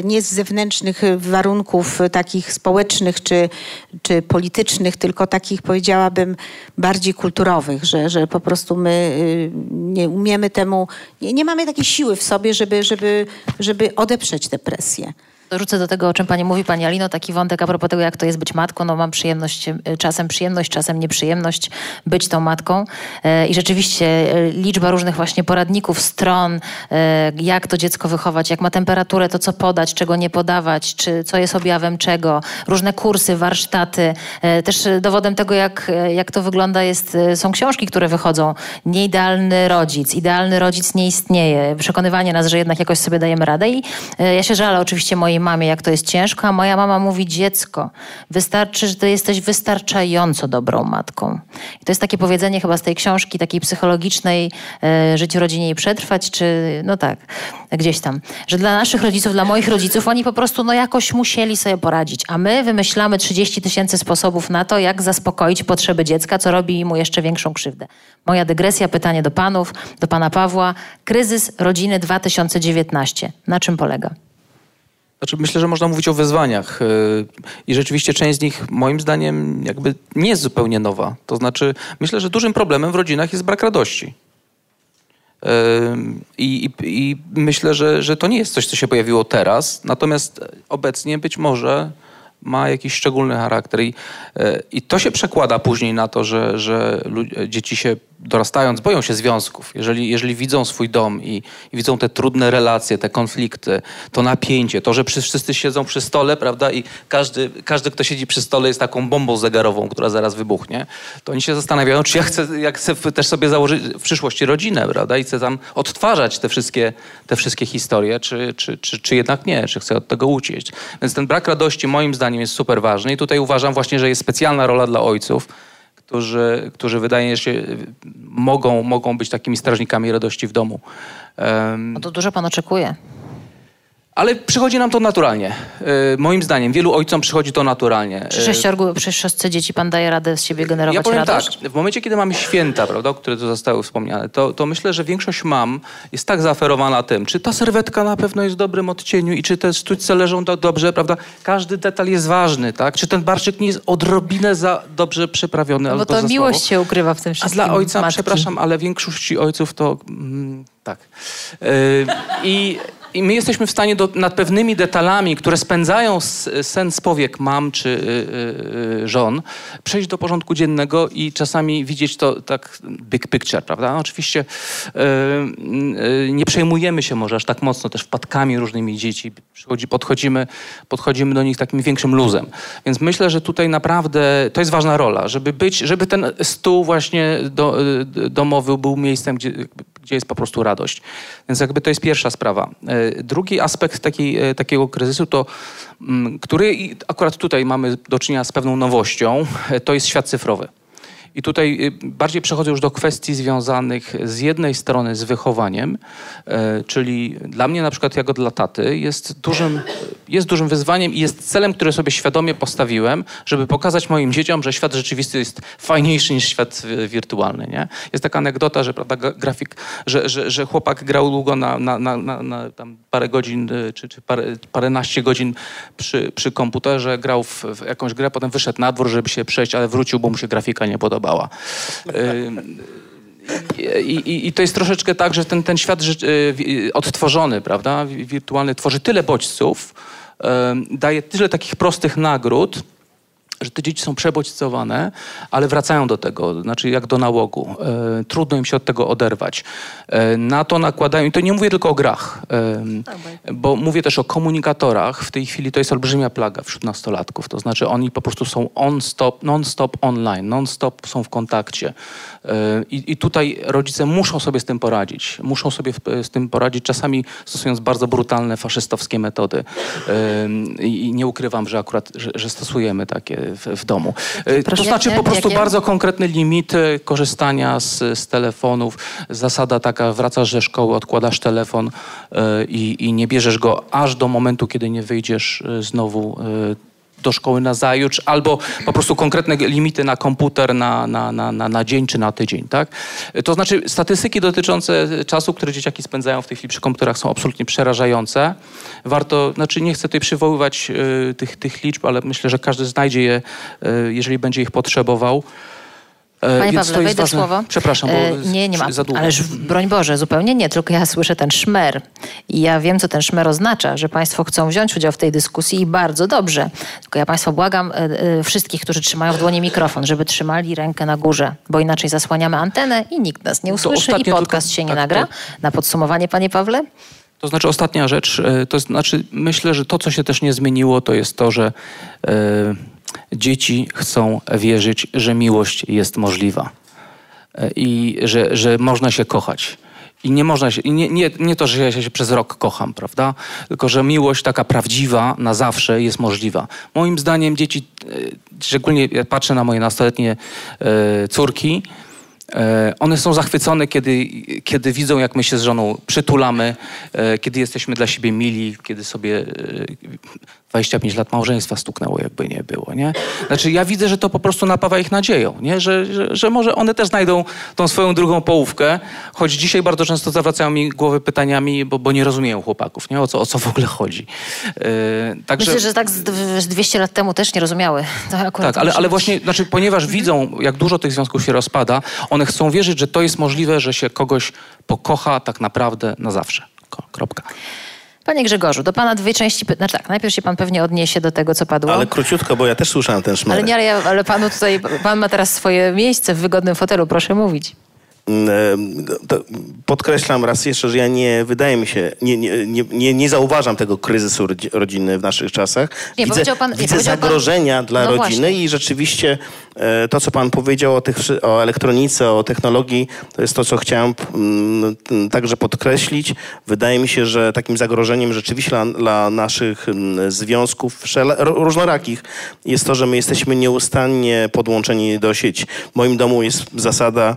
nie z zewnętrznych warunków takich społecznych czy, czy politycznych, tylko takich powiedziałabym bardziej kulturowych, że, że po prostu my nie umiemy temu, nie, nie mamy takiej siły w sobie, żeby, żeby, żeby odeprzeć tę presję. Dorzucę do tego, o czym pani mówi, pani Alino, taki wątek a propos tego, jak to jest być matką. No mam przyjemność, e, czasem przyjemność, czasem nieprzyjemność być tą matką. E, I rzeczywiście e, liczba różnych właśnie poradników, stron, jak to dziecko wychować, jak ma temperaturę, to co podać, czego nie podawać, czy co jest objawem czego. Różne kursy, warsztaty. Też dowodem tego, jak, jak to wygląda jest, są książki, które wychodzą. Nieidealny rodzic, idealny rodzic nie istnieje. Przekonywanie nas, że jednak jakoś sobie dajemy radę. I ja się żalę oczywiście mojej mojej mamie, jak to jest ciężko, a moja mama mówi dziecko, wystarczy, że ty jesteś wystarczająco dobrą matką. I to jest takie powiedzenie chyba z tej książki takiej psychologicznej e, Żyć w rodzinie i przetrwać, czy no tak, gdzieś tam. Że dla naszych rodziców, dla moich rodziców, oni po prostu no jakoś musieli sobie poradzić, a my wymyślamy 30 tysięcy sposobów na to, jak zaspokoić potrzeby dziecka, co robi mu jeszcze większą krzywdę. Moja dygresja, pytanie do panów, do pana Pawła. Kryzys rodziny 2019. Na czym polega? Znaczy, myślę, że można mówić o wyzwaniach yy, i rzeczywiście część z nich moim zdaniem jakby nie jest zupełnie nowa. To znaczy, myślę, że dużym problemem w rodzinach jest brak radości. Yy, I, i myślę, że, że to nie jest coś, co się pojawiło teraz, natomiast obecnie być może ma jakiś szczególny charakter i, yy, i to się przekłada później na to, że, że dzieci się dorastając, boją się związków. Jeżeli, jeżeli widzą swój dom i, i, widzą te trudne relacje, te konflikty, to napięcie, to, że wszyscy siedzą przy stole, prawda, i każdy, każdy, kto siedzi przy stole jest taką bombą zegarową, która zaraz wybuchnie, to oni się zastanawiają, czy ja chcę, jak chcę też sobie założyć w przyszłości rodzinę, prawda, i chcę tam odtwarzać te wszystkie, te wszystkie historie, czy, czy, czy, czy jednak nie, czy chcę od tego uciec. Więc ten brak radości moim zdaniem jest super ważny i tutaj uważam właśnie, że jest specjalna rola dla ojców, którzy, którzy wydaje się mogą, mogą być takimi strażnikami radości w domu. Um, no to dużo pan oczekuje. Ale przychodzi nam to naturalnie. E, moim zdaniem, wielu ojcom przychodzi to naturalnie. Przy, sześciorgu, przy szóstce dzieci pan daje radę z siebie generować ja powiem radość? tak, w momencie, kiedy mamy święta, prawda, które tu zostały wspomniane, to, to myślę, że większość mam jest tak zaoferowana tym, czy ta serwetka na pewno jest w dobrym odcieniu i czy te sztućce leżą do, dobrze, prawda? Każdy detal jest ważny, tak? Czy ten barszczyk nie jest odrobinę za dobrze przyprawiony no albo Bo to miłość się ukrywa w tym wszystkim. A dla ojca, matki. przepraszam, ale większości ojców to... Mm, tak. Yy, I i my jesteśmy w stanie do, nad pewnymi detalami, które spędzają sen z powiek mam czy y, y, y, żon, przejść do porządku dziennego i czasami widzieć to tak big picture, prawda? Oczywiście y, y, nie przejmujemy się może aż tak mocno też wpadkami różnymi dzieci. Podchodzimy, podchodzimy do nich takim większym luzem. Więc myślę, że tutaj naprawdę to jest ważna rola, żeby być, żeby ten stół właśnie do, y, domowy był miejscem, gdzie, gdzie jest po prostu radość. Więc jakby to jest pierwsza sprawa. Drugi aspekt taki, e, takiego kryzysu to, mm, który akurat tutaj mamy do czynienia z pewną nowością, e, to jest świat cyfrowy. I tutaj y, bardziej przechodzę już do kwestii związanych z jednej strony z wychowaniem, e, czyli dla mnie na przykład jako dla taty jest dużym, jest dużym wyzwaniem i jest celem, który sobie świadomie postawiłem, żeby pokazać moim dzieciom, że świat rzeczywisty jest fajniejszy niż świat wirtualny. Nie? Jest taka anegdota, że prawda, grafik, że, że, że chłopak grał długo na, na, na, na, parę godzin, y, czy, czy parę, paręnaście godzin przy, przy komputerze, grał w, w jakąś grę, potem wyszedł na dwór, żeby się przejść, ale wrócił, bo mu się grafika nie podoba podobała. I, i, I, to jest troszeczkę tak, że ten, ten świat y, odtworzony, prawda, wirtualny, tworzy tyle bodźców, daje tyle takich prostych nagród, że te dzieci są przebodźcowane, ale wracają do tego, znaczy jak do nałogu. E, trudno im się od tego oderwać. E, na to nakładają, i to nie mówię tylko o grach, e, bo mówię też o komunikatorach. W tej chwili to jest olbrzymia plaga wśród nastolatków. To znaczy oni po prostu są on-stop, non-stop online, non-stop są w kontakcie. E, I, I, tutaj rodzice muszą sobie z tym poradzić. Muszą sobie z tym poradzić, czasami stosując bardzo brutalne, faszystowskie metody. E, I nie ukrywam, że akurat, że, że stosujemy takie w, w domu. E, Proszę, to znaczy po prostu jakie? bardzo konkretne limity korzystania z, z telefonów. Zasada taka, wracasz ze szkoły, odkładasz telefon i, i nie bierzesz go aż do momentu, kiedy nie wyjdziesz znowu do szkoły na zajutrz, albo po prostu konkretne limity na komputer na, na, na, na, na dzień czy na tydzień. Tak? To znaczy statystyki dotyczące czasu, który dzieciaki spędzają w tej chwili przy komputerach są absolutnie przerażające. Warto, znaczy nie chcę tutaj przywoływać y, tych, tych liczb, ale myślę, że każdy znajdzie je, y, jeżeli będzie ich potrzebował. E, Panie Pawle, wejdę ważne. słowo. Przepraszam, bo e, nie, nie ma. Ależ broń Boże, zupełnie nie, tylko ja słyszę ten szmer. I ja wiem, co ten szmer oznacza, że Państwo chcą wziąć udział w tej dyskusji i bardzo dobrze. Tylko ja Państwa błagam, e, wszystkich, którzy trzymają w dłoni mikrofon, żeby trzymali rękę na górze, bo inaczej zasłaniamy antenę i nikt nas nie usłyszy i podcast tylko, się nie tak, nagra. To... Na podsumowanie, Panie Pawle? To znaczy ostatnia rzecz, to znaczy myślę, że to, co się też nie zmieniło, to jest to, że yy Dzieci chcą wierzyć, że miłość jest możliwa e, i że, że można się kochać. I nie można się, nie, nie, nie to, że ja się przez rok kocham, prawda? Tylko, że miłość taka prawdziwa na zawsze jest możliwa. Moim zdaniem dzieci, e, szczególnie ja patrzę na moje nastoletnie e, córki, one są zachwycone, kiedy, kiedy widzą, jak my się z żoną przytulamy, kiedy jesteśmy dla siebie mili, kiedy sobie 25 lat małżeństwa stuknęło, jakby nie było, nie? Znaczy ja widzę, że to po prostu napawa ich nadzieją, nie? Że, że, że może one też znajdą tą swoją drugą połówkę, choć dzisiaj bardzo często zawracają mi głowy pytaniami, bo, bo nie rozumieją chłopaków, nie? O co, o co w ogóle chodzi. Yy, także... Myślę, że tak z, z 200 lat temu też nie rozumiały. tak, ale, ale właśnie, znaczy, ponieważ widzą, jak dużo tych związków się rozpada, one chcą wierzyć, że to jest możliwe, że się kogoś pokocha tak naprawdę na zawsze. Kropka. Panie Grzegorzu, do pana dwie części. Znaczy tak, najpierw się pan pewnie odniesie do tego, co padło. Ale króciutko, bo ja też słyszałem ten szmer. Ale nie, ale, ale panu tutaj, pan ma teraz swoje miejsce w wygodnym fotelu, proszę mówić. Podkreślam raz jeszcze, że ja nie, wydaje mi się, nie, nie, nie, nie zauważam tego kryzysu rodziny w naszych czasach. Nie, widzę, pan, widzę zagrożenia pan... dla no rodziny właśnie. i rzeczywiście e, to, co pan powiedział o, tych, o elektronice, o technologii, to jest to, co chciałem mm, także podkreślić. Wydaje mi się, że takim zagrożeniem rzeczywiście dla, dla naszych mm, związków różnorakich jest to, że my jesteśmy nieustannie podłączeni do sieci. W moim domu jest zasada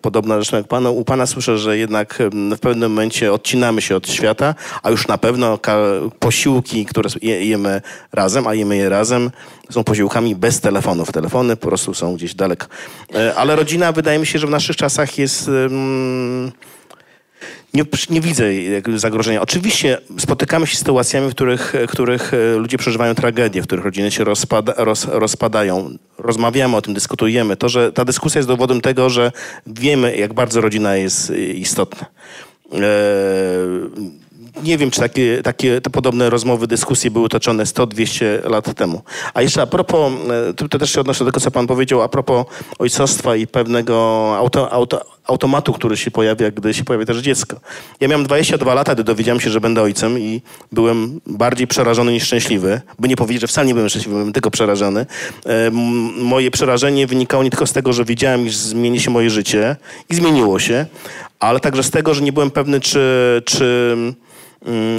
podobna zresztą jak pana. U pana słyszę, że jednak w pewnym momencie odcinamy się od świata, a już na pewno posiłki, które jemy razem, a jemy je razem, są posiłkami bez telefonów. Telefony po prostu są gdzieś daleko. E, ale rodzina wydaje mi się, że w naszych czasach jest... Nie, nie, widzę zagrożenia. Oczywiście spotykamy się z sytuacjami, w których, których e, ludzie przeżywają tragedię, w których rodziny się rozpada, roz, rozpadają. Rozmawiamy o tym, dyskutujemy. To, że ta dyskusja jest dowodem tego, że wiemy, jak bardzo rodzina jest e, istotna. Eee, nie wiem, czy takie, takie te podobne rozmowy, dyskusje były toczone 100-200 lat temu. A jeszcze a propos, e, to też się odnoszę do tego, co pan powiedział, a propos ojcostwa i pewnego auto, auto, automatu, który się pojawia, gdy się pojawia też dziecko. Ja miałem 22 lata, gdy dowiedziałem się, że będę ojcem i byłem bardziej przerażony niż szczęśliwy. By nie powiedzieć, że wcale nie byłem szczęśliwy, byłem tylko przerażony. E, moje przerażenie wynikało nie tylko z tego, że wiedziałem, iż zmieni się moje życie i zmieniło się, ale także z tego, że nie byłem pewny, czy, czy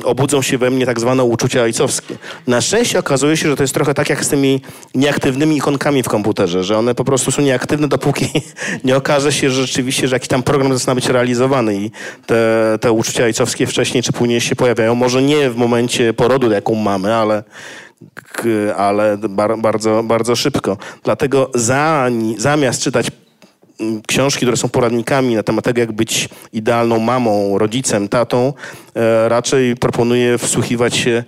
obudzą się we mnie tak zwane uczucia ojcowskie. Na szczęście okazuje się, że to jest trochę tak jak z tymi nieaktywnymi ikonkami w komputerze, że one po prostu są nieaktywne, dopóki nie okaże się że rzeczywiście, że jakiś tam program zaczyna być realizowany i te, te uczucia ojcowskie wcześniej czy później się pojawiają. Może nie w momencie porodu, jaką mamy, ale ale bardzo, bardzo szybko. Dlatego za, zamiast czytać książki, które są poradnikami na temat tego, jak być idealną mamą, rodzicem, tatą, e, raczej proponuję wsłuchiwać się e,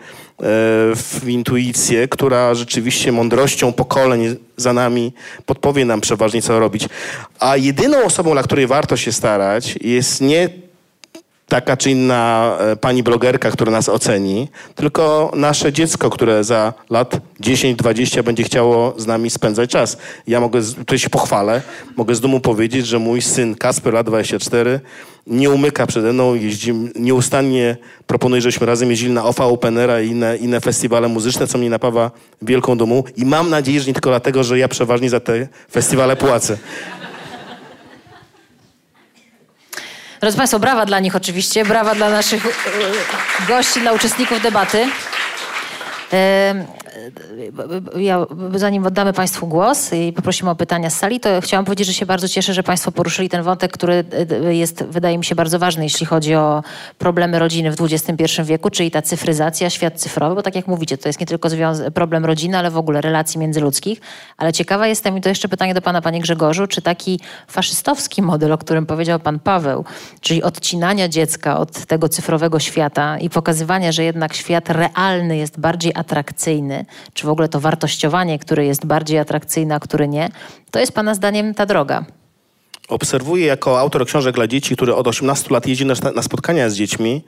w intuicję, która rzeczywiście mądrością pokoleń za nami podpowie nam przeważnie, co robić. A jedyną osobą, dla której warto się starać, jest nie taka czy inna e, pani blogerka, która nas oceni, tylko nasze dziecko, które za lat 10-20 będzie chciało z nami spędzać czas. Ja mogę, tutaj się pochwalę, mogę z dumu powiedzieć, że mój syn Kasper, lat 24, nie umyka przede mną, jeździ, nieustannie proponuje, żebyśmy razem jeździli na OFA Openera i inne, inne festiwale muzyczne, co mnie napawa wielką dumą i mam nadzieję, że nie tylko dlatego, że ja przeważnie za te festiwale płacę. Drodzy Państwo, brawa dla nich oczywiście, brawa dla naszych e, gości, dla uczestników debaty. Ja, zanim oddamy Państwu głos i poprosimy o pytania z sali, to chciałam powiedzieć, że się bardzo cieszę, że Państwo poruszyli ten wątek, który e, jest, wydaje mi się, bardzo ważny, jeśli chodzi o problemy rodziny w XXI wieku, czyli ta cyfryzacja, świat cyfrowy, bo tak jak mówicie, to jest nie tylko problem rodziny, ale w ogóle relacji międzyludzkich. Ale ciekawa jestem, i to jeszcze pytanie do Pana, Panie Grzegorzu, czy taki faszystowski model, o którym powiedział Pan Paweł, czyli odcinania dziecka od tego cyfrowego świata i pokazywania, że jednak świat realny jest bardziej atrakcyjny, czy w ogóle to wartościowanie, które jest bardziej atrakcyjne, a które nie, to jest Pana zdaniem ta droga? Obserwuję jako autor książek dla dzieci, który od 18 lat jeździ na, spotkania z dziećmi,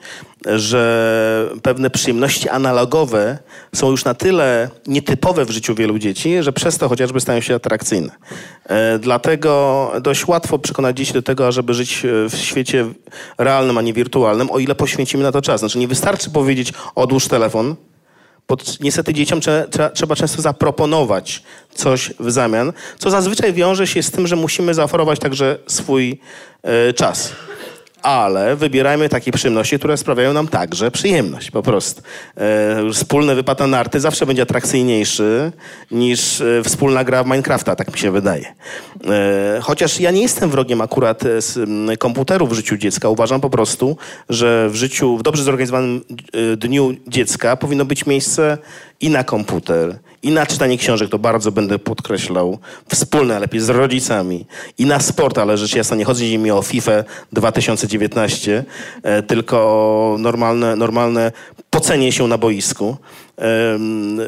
że pewne przyjemności analogowe są już na tyle nietypowe w życiu wielu dzieci, że przez to chociażby stają się atrakcyjne. E, dlatego dość łatwo przekonać dzieci do tego, żeby żyć e, w świecie realnym, a nie wirtualnym, o ile poświęcimy na to czas. Znaczy nie wystarczy powiedzieć odłóż telefon, bo niestety dzieciom trzeba, często zaproponować coś w zamian, co zazwyczaj wiąże się z tym, że musimy zaoferować także swój e, czas. Ale wybierajmy takie przyjemności, które sprawiają nam także przyjemność, po prostu. E, wspólny wypad na narty zawsze będzie atrakcyjniejszy niż e, wspólna gra w Minecrafta, tak mi się wydaje. E, chociaż ja nie jestem wrogiem akurat e, z m, komputerów w życiu dziecka. Uważam po prostu, że w życiu, w dobrze zorganizowanym e, dniu dziecka powinno być miejsce i na komputer, i na czytanie książek, to bardzo będę podkreślał, wspólne, lepiej z rodzicami, i na sport, ale rzecz jasna, nie chodzi mi o FIFA 2019, e, tylko o normalne, normalne pocenie się na boisku. Em,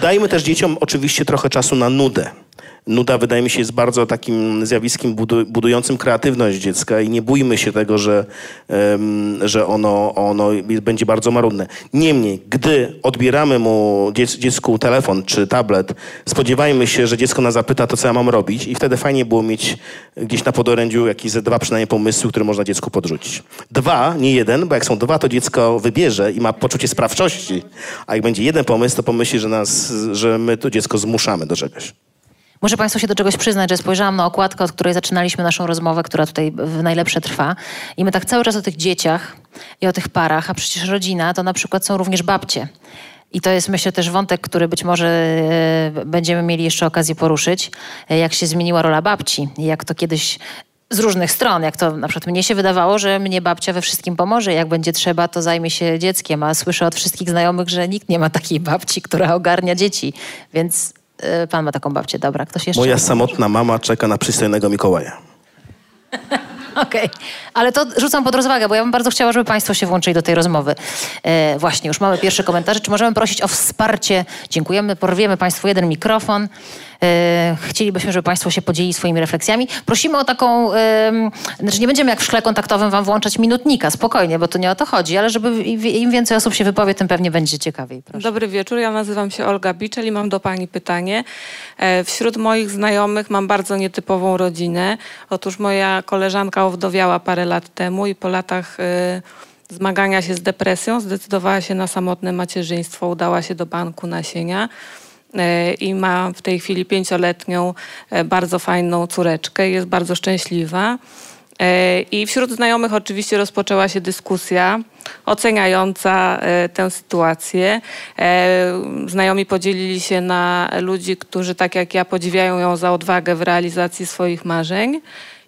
Dajmy też dzieciom oczywiście trochę czasu na nudę. Nuda wydaje mi się jest bardzo takim zjawiskiem budu- budującym kreatywność dziecka i nie bójmy się tego, że, że ono, ono będzie bardzo marudne. Niemniej, gdy odbieramy mu dziec- dziecku telefon czy tablet, spodziewajmy się, że dziecko nas zapyta to, co ja mam robić i wtedy fajnie było mieć gdzieś na podorędziu jakieś ze dwa przynajmniej pomysły, które można dziecku podrzucić. Dwa, nie jeden, bo jak są dwa, to dziecko wybierze i ma poczucie sprawczości, a jak będzie jeden pomysł, to pomyśli, że, nas, że my to dziecko zmuszamy do czegoś. Muszę Państwu się do czegoś przyznać, że spojrzałam na okładkę, od której zaczynaliśmy naszą rozmowę, która tutaj w najlepsze trwa. I my tak cały czas o tych dzieciach i o tych parach, a przecież rodzina to na przykład są również babcie. I to jest myślę też wątek, który być może e, będziemy mieli jeszcze okazję poruszyć, e, jak się zmieniła rola babci jak to kiedyś z różnych stron, jak to na przykład mnie się wydawało, że mnie babcia we wszystkim pomoże, jak będzie trzeba, to zajmie się dzieckiem, a słyszę od wszystkich znajomych, że nikt nie ma takiej babci, która ogarnia dzieci, więc pan ma taką babcię, dobra, ktoś jeszcze? Moja samotna mama czeka na przystojnego Mikołaja. Okej, ale to rzucam pod rozwagę, bo ja bym bardzo chciała, żeby Państwo się włączyli do tej rozmowy. E, właśnie, już mamy pierwsze komentarze. Czy możemy prosić o wsparcie? Dziękujemy, porwiemy Państwu jeden mikrofon. E, chcielibyśmy, żeby Państwo się podzielili swoimi refleksjami. Prosimy o taką, znaczy nie będziemy jak w szkle kontaktowym Wam włączać minutnika, spokojnie, bo to nie o to chodzi, ale żeby im więcej osób się wypowie, tym pewnie będzie ciekawiej. Proszę. Dobry wieczór, ja nazywam się Olga Biczel i mam do Pani pytanie. E, Wśród moich znajomych mam bardzo nietypową rodzinę. Otóż moja koleżanka owdowiała parę lat temu i po latach e, zmagania się z depresją zdecydowała się na samotne macierzyństwo, udała się do banku nasienia i ma w tej chwili pięcioletnią, e, bardzo fajną córeczkę jest bardzo szczęśliwa. E, I wśród znajomych oczywiście rozpoczęła się dyskusja oceniająca e, tę sytuację. E, Znajomi podzielili się na ludzi, którzy tak jak ja podziwiają ją za odwagę w realizacji swoich marzeń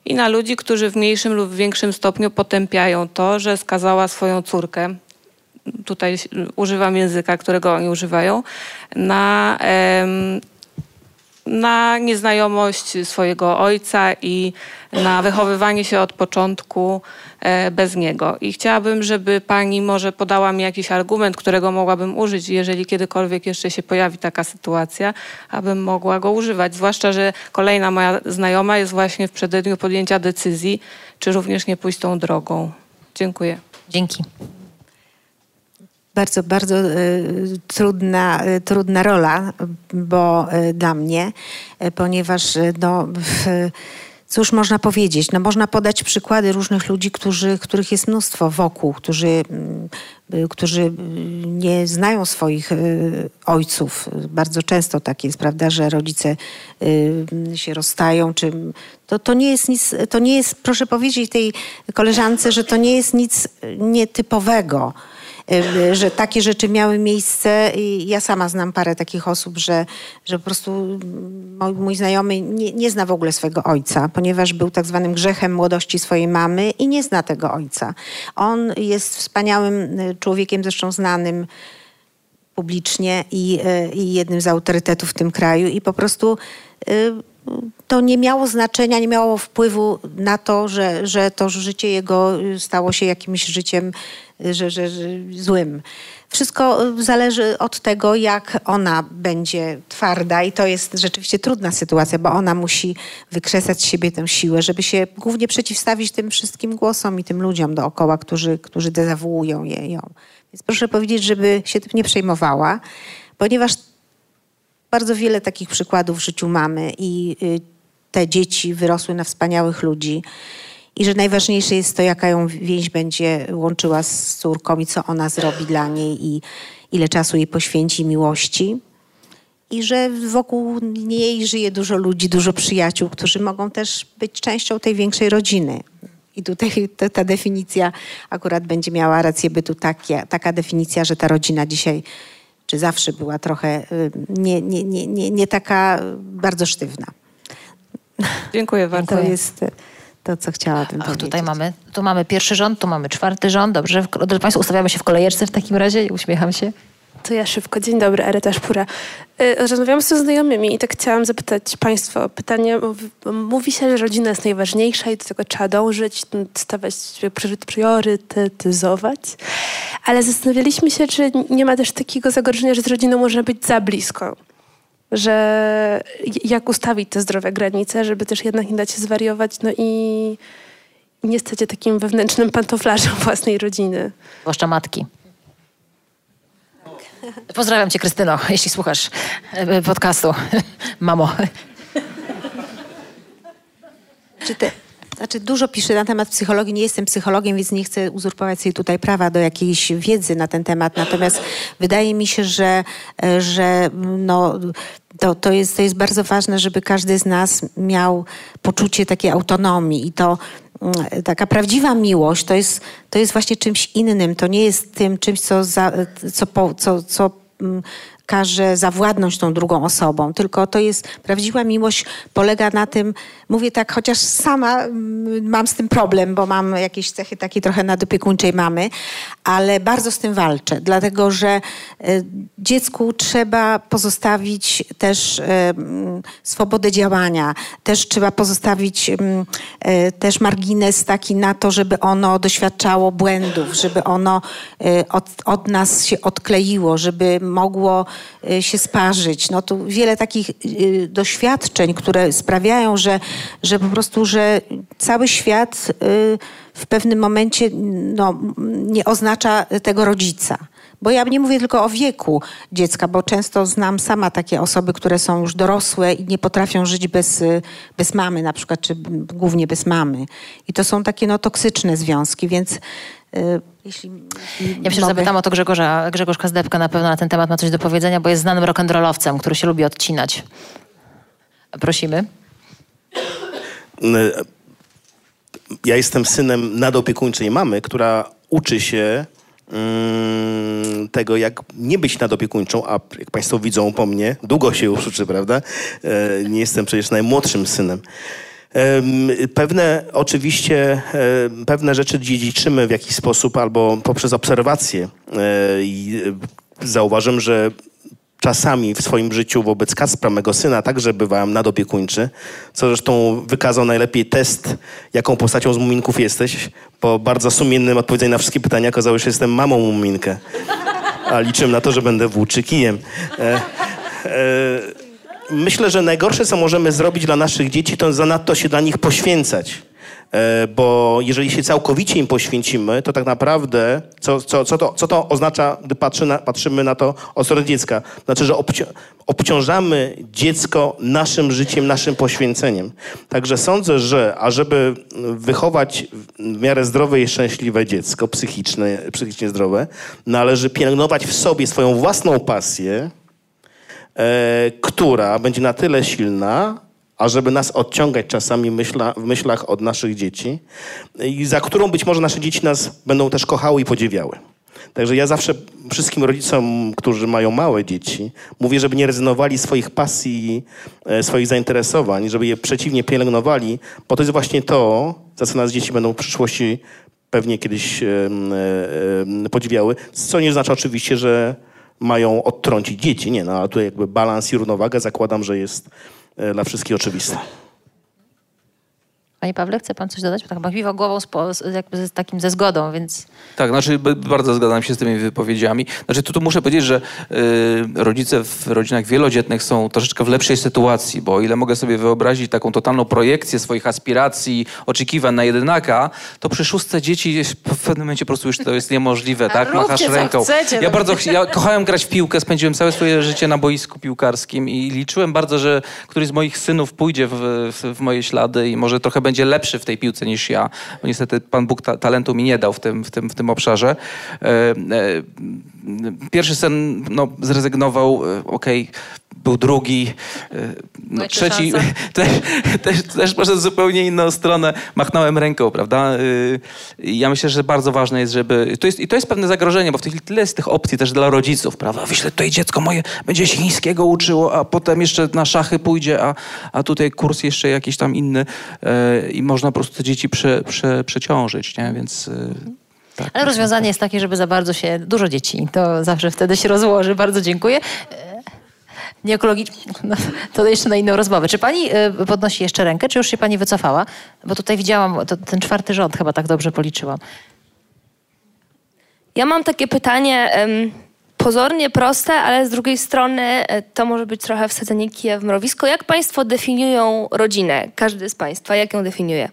i na ludzi, którzy w mniejszym lub większym stopniu potępiają to, że skazała swoją córkę tutaj używam języka, którego oni używają, na, na nieznajomość swojego ojca i na wychowywanie się od początku e, bez niego. I chciałabym, żeby pani może podała mi jakiś argument, którego mogłabym użyć, jeżeli kiedykolwiek jeszcze się pojawi taka sytuacja, abym mogła go używać. Zwłaszcza, że kolejna moja znajoma jest właśnie w przededniu podjęcia decyzji, czy również nie pójść tą drogą. Dziękuję. Dzięki. Bardzo, bardzo e, trudna, e, trudna rola, bo e, dla mnie, ponieważ no, cóż można powiedzieć? No, można podać przykłady różnych ludzi, którzy, których jest mnóstwo wokół, którzy, mm, którzy nie znają swoich ojców. Bardzo często tak jest, prawda, że rodzice y, się rozstają, czy to, to nie jest nic, to nie jest, proszę powiedzieć tej koleżance, że to nie jest nic nietypowego że takie rzeczy miały miejsce ja sama znam parę takich osób, że, że po prostu mój, mój znajomy nie, nie zna w ogóle swojego ojca, ponieważ był tak zwanym grzechem młodości swojej mamy i nie zna tego ojca. On jest wspaniałym y, człowiekiem, zresztą znanym publicznie i, y, i jednym z autorytetów w tym kraju i po prostu y, to nie miało znaczenia, nie miało wpływu na to, że, że to życie jego stało się jakimś życiem że, że, że złym. Wszystko zależy od tego, jak ona będzie twarda i to jest rzeczywiście trudna sytuacja, bo ona musi wykrzesać z siebie tę siłę, żeby się głównie przeciwstawić tym wszystkim głosom i tym ludziom dookoła, którzy, którzy dezawuują je, ją. Więc proszę powiedzieć, żeby się tym nie przejmowała, ponieważ bardzo wiele takich przykładów w życiu mamy i y, te dzieci wyrosły na wspaniałych ludzi. I że najważniejsze jest to, jaka ją więź będzie łączyła z córką i co ona zrobi dla niej i ile czasu jej poświęci miłości. I że wokół niej żyje dużo ludzi, dużo przyjaciół, którzy mogą też być częścią tej większej rodziny. I tutaj ta, ta definicja akurat będzie miała rację bytu takie, taka definicja, że ta rodzina dzisiaj czy zawsze była trochę y, nie, nie, nie, nie, nie taka bardzo sztywna. Dziękuję bardzo. To jest to, co chciałabym Ach, powiedzieć. tutaj mamy, tu mamy pierwszy rząd, tu mamy czwarty rząd. Dobrze, drodzy Państwo, ustawiamy się w kolejeczce w takim razie i uśmiecham się. To ja szybko. Dzień dobry, Areta Szpura. Y, Rozmawiałam ze znajomymi i tak chciałam zapytać Państwa pytanie. Mów- Mówi się, że rodzina jest najważniejsza i do tego trzeba dążyć, stawiać, priory- priorytetyzować. Ale zastanawialiśmy się, czy nie ma też takiego zagrożenia, że z rodziną można być za blisko. Że jak ustawić te zdrowe granice, żeby też jednak nie dać się zwariować, no i nie stać się takim wewnętrznym pantoflarzem własnej rodziny. Zwłaszcza matki. Pozdrawiam cię, Krystyno, jeśli słuchasz e, podcastu. Mamo. Czy te, znaczy dużo piszę na temat psychologii, nie jestem psychologiem, więc nie chcę uzurpować sobie tutaj prawa do jakiejś wiedzy na ten temat. Natomiast wydaje mi się, że, e, że no, to, to, jest, to jest bardzo ważne, żeby każdy z nas miał poczucie takiej autonomii i to taka prawdziwa miłość to jest, to jest właśnie czymś innym. To nie jest tym czymś, co, za, co, po, co, co mm, każe zawładnąć tą drugą osobą, tylko to jest prawdziwa miłość, polega na tym, mówię tak, chociaż sama mm, mam z tym problem, bo mam jakieś cechy takiej trochę nadopiekuńczej mamy, ale bardzo z tym walczę, dlatego że e, dziecku trzeba pozostawić też e, mm, swobodę działania, też trzeba pozostawić mm, e, też margines taki na to, żeby ono doświadczało błędów, żeby ono od, od nas się odkleiło, żeby mogło się sparzyć. No tu wiele takich e, doświadczeń, które sprawiają, że, że po prostu, że cały świat e, w pewnym momencie no, nie oznacza tego rodzica. Bo ja nie mówię tylko o wieku dziecka, bo często znam sama takie osoby, które są już dorosłe i nie potrafią żyć bez, y, bez mamy na przykład, czy głównie bez mamy. I to są takie no, toksyczne związki, więc y, jeśli, jeśli Ja myślę, że zapytam o to Grzegorza. Grzegorz Kazdepka na pewno na ten temat ma coś do powiedzenia, bo jest znanym rock'n'rollowcem, który się lubi odcinać. Prosimy. Ja jestem synem nadopiekuńczej mamy, która uczy się mm, tego, jak nie być nadopiekuńczą, a jak Państwo widzą po mnie, długo się już uczy, prawda? E, nie jestem przecież najmłodszym synem. Pewne, oczywiście, pewne rzeczy dziedziczymy w jakiś sposób albo poprzez obserwacje. E, e, zauważyłem, że czasami w swoim życiu wobec Kacpra, mego syna, także bywałem nadopiekuńczy, co zresztą wykazał najlepiej test, jaką postacią z Muminków jesteś, po bardzo sumiennym odpowiedzeniu na wszystkie pytania okazało się, że jestem mamą Muminkę. A liczyłem na to, że będę włóczykijem. E, e, myślę, że najgorsze, co możemy zrobić dla naszych dzieci, to zanadto się dla nich poświęcać. E, Bo jeżeli się całkowicie im poświęcimy, to tak naprawdę, co, co, co, to, co to oznacza, gdy patrzy na, patrzymy na to od strony dziecka? Znaczy, że obci- obciążamy dziecko naszym życiem, naszym poświęceniem. Także sądzę, że ażeby wychować w miarę zdrowe i szczęśliwe dziecko, psychiczne, psychicznie zdrowe, należy pielęgnować w sobie swoją własną pasję, która będzie na tyle silna, ażeby nas odciągać czasami myśla, w myślach od naszych dzieci i za którą być może nasze dzieci nas będą też kochały i podziwiały. Także ja zawsze wszystkim rodzicom, którzy mają małe dzieci, mówię, żeby nie rezygnowali swoich pasji, e, swoich zainteresowań, żeby je przeciwnie pielęgnowali, bo to jest właśnie to, za co nas dzieci będą w przyszłości pewnie kiedyś e, e, podziwiały, co nie oznacza oczywiście, że mają odtrącić dzieci. Nie, no ale tu jakby balans i równowaga zakładam, że jest e, dla wszystkich oczywiste. Panie Pawle, chce pan coś dodać? Bo tak pan głową z, jakby z takim ze zgodą, więc Tak, znaczy bardzo zgadzam się z tymi wypowiedziami. Znaczy tu, tu muszę powiedzieć, że y, rodzice w rodzinach wielodzietnych są troszeczkę w lepszej sytuacji, bo o ile mogę sobie wyobrazić taką totalną projekcję swoich aspiracji, oczekiwań na jedynaka, to przy szóstce dzieci w pewnym momencie po prostu już to jest niemożliwe, tak? Machasz ręką. chcecie, ja no. bardzo ja kochałem grać w piłkę, spędziłem całe swoje życie na boisku piłkarskim i liczyłem bardzo, że któryś z moich synów pójdzie w, w, w moje ślady i może trochę będzie lepszy w tej piłce niż ja. Bo niestety Pan Bóg ta, talentu mi nie dał w tym, w tym, w tym obszarze. E, e, pierwszy sen no, zrezygnował, e, okej, był drugi, e, no, No, trzeci, też, też, też poszedł w zupełnie inną stronę, machnąłem ręką, prawda? Y, Ja myślę, że bardzo ważne jest, żeby... To jest, I to jest pewne zagrożenie, bo w tej chwili tyle jest tych opcji też dla rodziców, prawda? Wyślę tutaj dziecko moje, będzie się chińskiego uczyło, a potem jeszcze na szachy pójdzie, a, a tutaj kurs jeszcze jakiś tam inny e, i można po prostu te dzieci prze, prze, przeciążyć, nie? Więc... Tak. Ale rozwiązanie jest takie, żeby za bardzo się... Dużo dzieci, to zawsze wtedy się rozłoży. Bardzo dziękuję. E, Nieekologicznie, no, to jeszcze na inną rozmowę. Czy pani e, podnosi jeszcze rękę, czy już się pani wycofała? Bo tutaj widziałam, to, ten czwarty rząd chyba tak dobrze policzyłam. Ja mam takie pytanie pozornie proste, ale z drugiej strony e, to może być trochę wsadzenie kija w mrowisko. Jak Państwo definiują rodzinę? Każdy z Państwa, jak ją definiuje?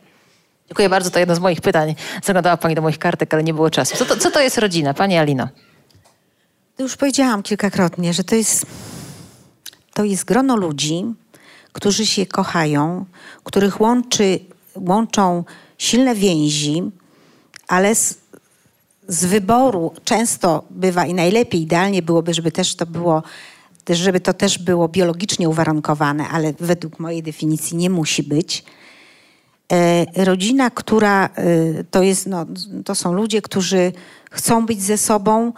Dziękuję bardzo, to jedno z moich pytań. Zaglądała pani do moich kartek, ale nie było czasu. Co to, co to jest rodzina? Pani Alino. Już powiedziałam kilkakrotnie, że to jest, to jest grono ludzi, którzy się kochają, których łączy, łączą silne więzi, ale z, z wyboru często bywa i najlepiej, idealnie byłoby, żeby też to było, żeby to też było biologicznie uwarunkowane, ale według mojej definicji nie musi być. E, rodzina, która e, to jest, no, to są ludzie, którzy chcą być ze sobą,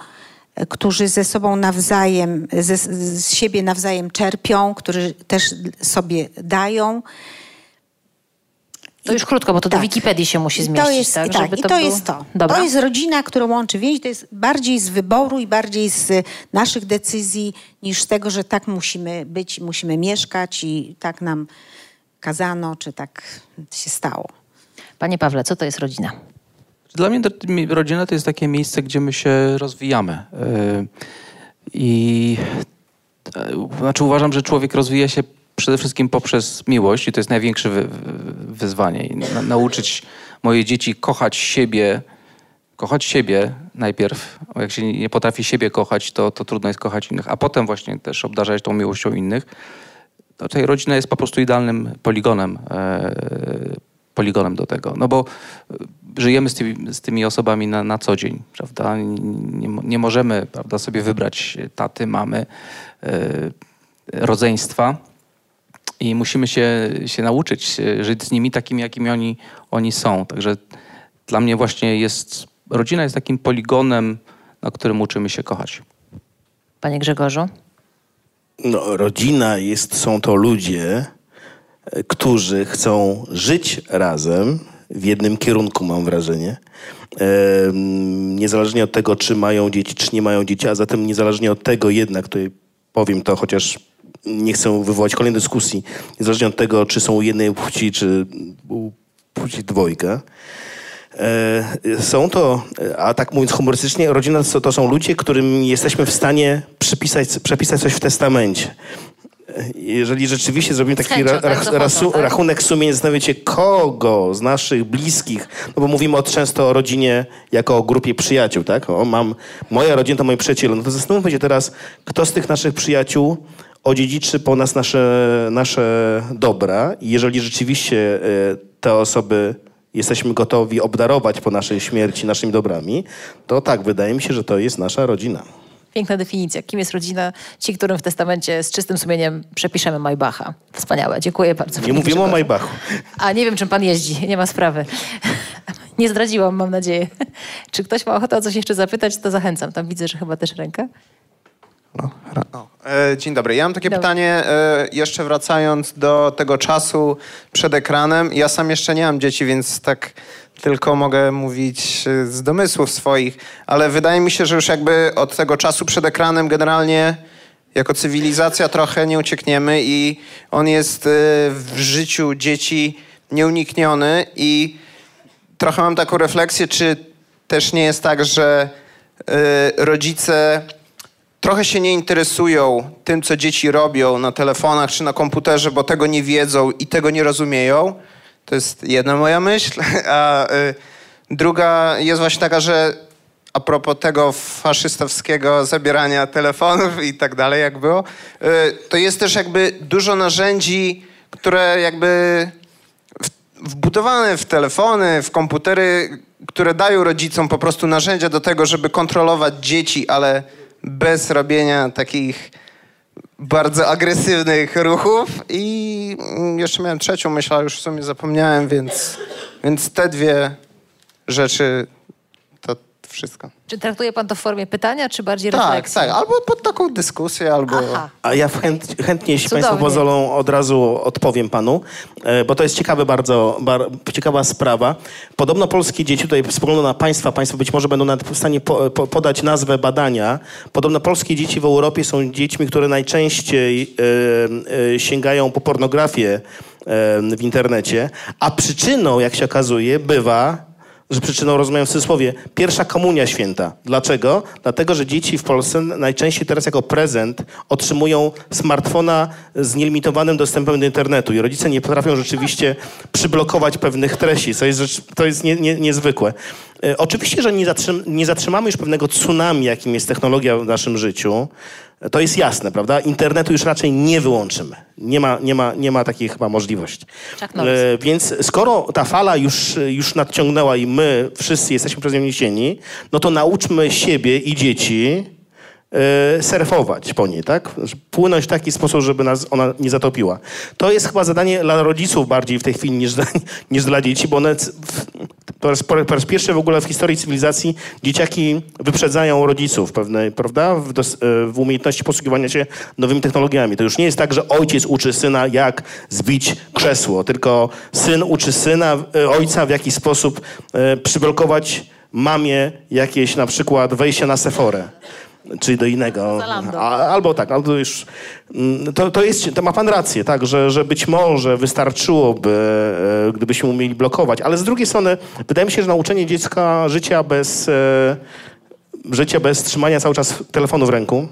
którzy ze sobą nawzajem, ze, z siebie nawzajem czerpią, którzy też sobie dają. To już krótko, bo to do Tak. Wikipedii się musi zmieścić, to jest, tak? tak, żeby i to, było- jest to. Dobra. To jest rodzina, którą łączy więź. To jest bardziej z wyboru i bardziej z naszych decyzji niż z tego, że tak musimy być, musimy mieszkać i tak nam kazano, czy tak się stało. Panie Pawle, co to jest rodzina? Dla mnie rodzina to jest takie miejsce, gdzie my się rozwijamy. Yy, I e, znaczy uważam, że człowiek rozwija się przede wszystkim poprzez miłość i to jest największe wy, wy- wyzwanie. Na, nauczyć moje dzieci kochać siebie, kochać siebie najpierw. Bo Jak się nie potrafi siebie kochać, to, to trudno jest kochać innych, a potem właśnie też obdarzać tą miłością innych. Tutaj rodzina jest po prostu idealnym poligonem, e, poligonem do tego. No bo e, żyjemy z tymi, z tymi osobami na, na co dzień, prawda? Nie, nie, możemy prawda, sobie wybrać taty, mamy, e, rodzeństwa i musimy się, się nauczyć e, żyć z nimi takimi, jakimi oni, oni są. Także dla mnie właśnie jest, rodzina jest takim poligonem, na którym uczymy się kochać. Panie Grzegorzu? No, rodzina jest, są to ludzie, e, którzy chcą żyć razem w jednym kierunku, mam wrażenie. Niezależnie od tego, czy mają dzieci, czy nie mają dzieci, a zatem niezależnie od tego jednak, tutaj powiem to, chociaż nie chcę wywołać kolejnej dyskusji, niezależnie od tego, czy są u jednej płci, czy u płci dwojga, E, Są to, a tak mówiąc humorystycznie, rodzina to, to są ludzie, którym jesteśmy w stanie przypisać, przepisać coś w testamencie. Jeżeli rzeczywiście zrobimy taki ra, tak, ochotą, rasu, tak? rachunek sumienia, zastanowicie kogo z naszych bliskich, no bo mówimy o, często o rodzinie jako o grupie przyjaciół, tak? O, mam, moja rodzina to moi przyjaciele. No to zastanówmy się teraz, kto z tych naszych przyjaciół odziedziczy po nas nasze, nasze dobra i jeżeli rzeczywiście e, te osoby jesteśmy gotowi obdarować po naszej śmierci naszymi dobrami, to tak, wydaje mi się, że to jest nasza rodzina. Piękna definicja. Kim jest rodzina? Ci, którym w testamencie z czystym sumieniem przepiszemy Maybacha. Wspaniałe. Dziękuję bardzo. Nie mówimy o. Majbachu. A nie wiem, czym pan jeździ. Nie ma sprawy. Nie zdradziłam, mam nadzieję. Czy ktoś ma ochotę o coś jeszcze zapytać, to zachęcam. Tam widzę, że chyba też ręka. E, Dzień dobry. Ja mam takie Dobry. pytanie, e, jeszcze wracając do tego czasu przed ekranem. Ja sam jeszcze nie mam dzieci, więc tak tylko mogę mówić e, z domysłów swoich, ale wydaje mi się, że już jakby od tego czasu przed ekranem generalnie jako cywilizacja trochę nie uciekniemy i on jest e, w życiu dzieci nieunikniony i trochę mam taką refleksję, czy też nie jest tak, że e, rodzice trochę się nie interesują tym, co dzieci robią na telefonach czy na komputerze, bo tego nie wiedzą i tego nie rozumieją. To jest jedna moja myśl. A y, druga jest właśnie taka, że a propos tego faszystowskiego zabierania telefonów i tak dalej, jak było, y, to jest też jakby dużo narzędzi, które jakby wbudowane w telefony, w komputery, które dają rodzicom po prostu narzędzia do tego, żeby kontrolować dzieci, ale bez robienia takich bardzo agresywnych ruchów i mm, jeszcze miałem trzecią myśl, ale już w sumie zapomniałem, więc, więc te dwie rzeczy wszystko. Czy traktuje pan to w formie pytania, czy bardziej Tak, refleksji? tak, albo pod taką dyskusję, albo... Aha. A ja chęt, chętnie, jeśli Cudownie. Państwo pozwolą, od razu odpowiem Panu, e, bo to jest ciekawe bardzo, bar, ciekawa sprawa. Podobno polskie dzieci, tutaj spoglądam na Państwa, Państwo być może będą nawet w stanie po, po, podać nazwę badania. Podobno polskie dzieci w Europie są dziećmi, które najczęściej e, e, sięgają po pornografię w internecie, a przyczyną, jak się okazuje, bywa że przyczyną, rozumiem w cudzysłowie, pierwsza komunia święta. Dlaczego? Dlatego, że dzieci w Polsce najczęściej teraz jako prezent otrzymują smartfona z nielimitowanym dostępem do internetu i rodzice nie potrafią rzeczywiście przyblokować pewnych treści, co jest, to jest nie, nie, niezwykłe. E, Oczywiście, że nie, zatrzym, nie zatrzymamy już pewnego tsunami, jakim jest technologia w naszym życiu. To jest jasne, prawda? Internetu już raczej nie wyłączymy. Nie ma, nie ma, nie ma takiej chyba możliwości. E, Więc skoro ta fala już, już nadciągnęła i my wszyscy jesteśmy przez nią niesieni, no to nauczmy siebie i dzieci surfować po niej, tak? Płynąć w taki sposób, żeby nas ona nie zatopiła. To jest chyba zadanie dla rodziców bardziej w tej chwili niż dla, niż dla dzieci, bo one po, raz, po raz pierwszy w ogóle w historii cywilizacji dzieciaki wyprzedzają rodziców pewnej, prawda? W, dos, e, w umiejętności posługiwania się nowymi technologiami. To już nie jest tak, że ojciec uczy syna, jak zbić krzesło, tylko syn uczy syna, e, ojca w jaki sposób przyblokować mamie jakieś na przykład wejście na Seforę. Czy do innego. A, albo tak, albo już. mm, To, to, jest, to ma pan rację, tak, że, że być może wystarczyłoby, e, gdybyśmy umieli blokować, ale z drugiej strony wydaje mi się, że nauczenie dziecka życia bez, e, życia bez trzymania cały czas telefonu w ręku.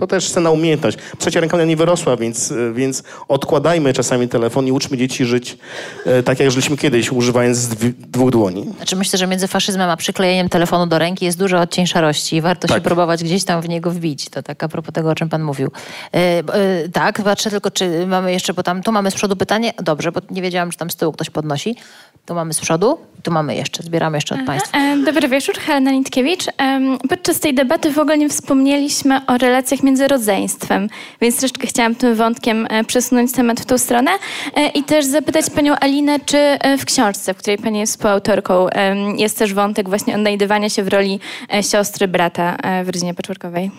To też cenna umiejętność. Trzecia ręka nie wyrosła, więc, e, więc odkładajmy czasami telefon i uczmy dzieci żyć e, tak, jak żyliśmy kiedyś, używając dwóch dłoni. Znaczy myślę, że między faszyzmem a przyklejeniem telefonu do ręki jest dużo odcień szarości i warto się Tak. próbować gdzieś tam w niego wbić. To tak a propos tego, o czym pan mówił. E, tak, patrzę tylko, czy mamy jeszcze, bo tam, tu mamy z przodu pytanie. Dobrze, bo nie wiedziałam, czy tam z tyłu ktoś podnosi. Tu mamy z przodu, tu mamy jeszcze, zbieramy jeszcze od państwa. E, Dobry wieczór, Helena Nitkiewicz. Em, Podczas tej debaty w ogóle nie wspomnieliśmy o relacjach między rodzeństwem, więc troszeczkę chciałam tym wątkiem e, przesunąć temat w tą stronę E, i też zapytać panią Alinę, czy e, w książce, w której pani jest współautorką, jest też wątek właśnie odnajdywania się w roli e, siostry, brata e, w rodzinie patchworkowej.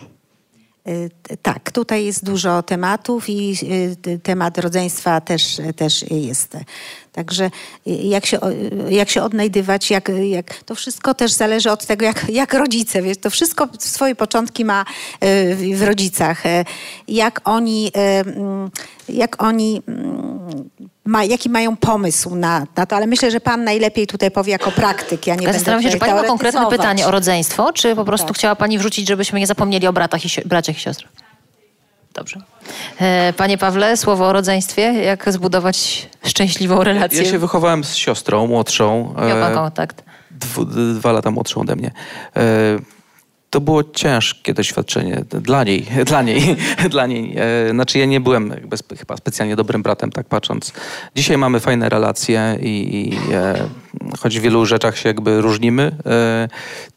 T- Tak, tutaj jest dużo tematów i temat rodzeństwa też, też jest. Także y, jak się, o- jak się odnajdywać, jak, jak, to wszystko też zależy od tego, jak, jak rodzice, wiesz, to wszystko swoje początki ma y, w, rodzicach. Y, Jak oni, y, mm, jak oni mm, ma, jaki mają pomysł na, na to, ale myślę, że pan najlepiej tutaj powie jako praktyk. Ja nie zastanawiam się, czy pani ma konkretne pytanie o rodzeństwo, czy po prostu Tak. chciała pani wrzucić, żebyśmy nie zapomnieli o bratach i, si- braciach i siostrach? Dobrze. E, Panie Pawle, słowo o rodzeństwie. Jak zbudować szczęśliwą relację? Ja się wychowałem z siostrą młodszą. Miał pan e, kontakt. dwu, dwa lata młodszą ode mnie. E, to było ciężkie doświadczenie dla niej, dla niej, dla niej. Znaczy ja nie byłem jakby chyba specjalnie dobrym bratem, tak patrząc. Dzisiaj mamy fajne relacje i, i choć w wielu rzeczach się jakby różnimy,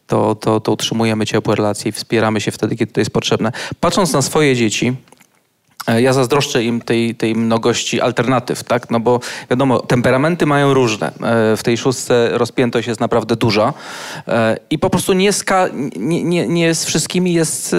to, to, to utrzymujemy ciepłe relacje i wspieramy się wtedy, kiedy to jest potrzebne. Patrząc na swoje dzieci, Ja zazdroszczę im tej, tej mnogości alternatyw, tak? No bo wiadomo, temperamenty mają różne. E, W tej szóstce rozpiętość jest naprawdę duża E, i po prostu nie, ska, nie, nie, nie z wszystkimi jest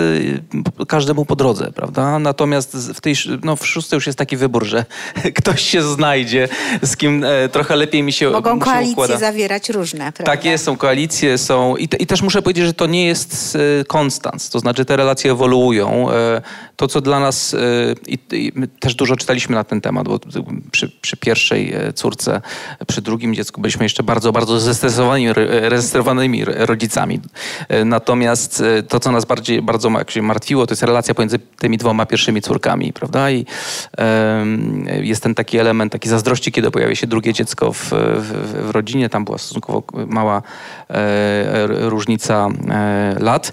e, każdemu po drodze, prawda? Natomiast w tej no w szóstce już jest taki wybór, że ktoś się znajdzie, z kim e, trochę lepiej mi się, Mogą mi się koalicje układa. zawierać różne, prawda? Tak jest, są koalicje, są i, te, i też muszę powiedzieć, że to nie jest e, konstans, to znaczy te relacje ewoluują. E, To, co dla nas, e, i, i też dużo czytaliśmy na ten temat, bo przy, przy pierwszej e, córce, przy drugim dziecku byliśmy jeszcze bardzo, bardzo zestresowanymi, ro- zestresowanymi rodzicami. E, Natomiast e, to, co nas bardziej, bardzo martwiło, to jest relacja pomiędzy tymi dwoma pierwszymi córkami, prawda? I em, jest ten taki element, taki zazdrości, kiedy pojawia się drugie dziecko w, w, w rodzinie. Tam była stosunkowo mała e, różnica e, lat.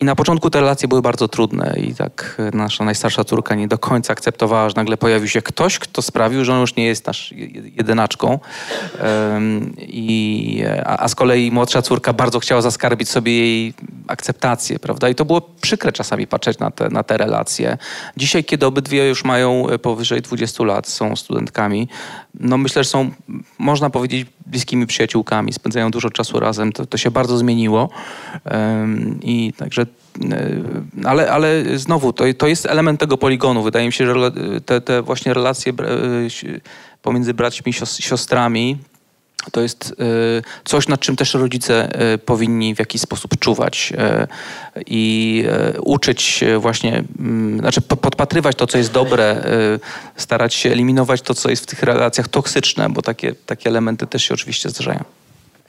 I na początku te relacje były bardzo trudne i tak e, nasza najstarsza córka nie do końca akceptowała, że nagle pojawił się ktoś, kto sprawił, że on już nie jest nasz je- jedynaczką. I, a, a z kolei młodsza córka bardzo chciała zaskarbić sobie jej akceptację, prawda? I to było przykre czasami patrzeć na te, na te relacje. Dzisiaj, kiedy obydwie już mają powyżej 20 lat, są studentkami, no myślę, że są, można powiedzieć, bliskimi przyjaciółkami, spędzają dużo czasu razem, to, to się bardzo zmieniło. I także ale, ale znowu, to, to jest element tego poligonu. Wydaje mi się, że te, te właśnie relacje pomiędzy braćmi, siostrami, to jest y, coś, nad czym też rodzice y, powinni w jakiś sposób czuwać y, i uczyć właśnie, mm, znaczy podpatrywać to, co jest dobre, starać się eliminować to, co jest w tych relacjach toksyczne, bo takie, takie elementy też się oczywiście zdarzają.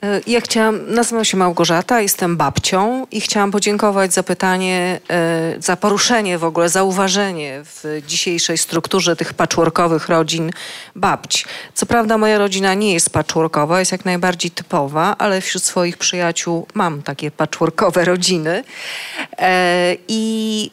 E, ja chciałam, nazywam się Małgorzata, jestem babcią i chciałam podziękować za pytanie, e, za poruszenie w ogóle, zauważenie w dzisiejszej strukturze tych patchworkowych rodzin babć. Co prawda moja rodzina nie jest patchworkowa, jest jak najbardziej typowa, ale wśród swoich przyjaciół mam takie patchworkowe rodziny. E, I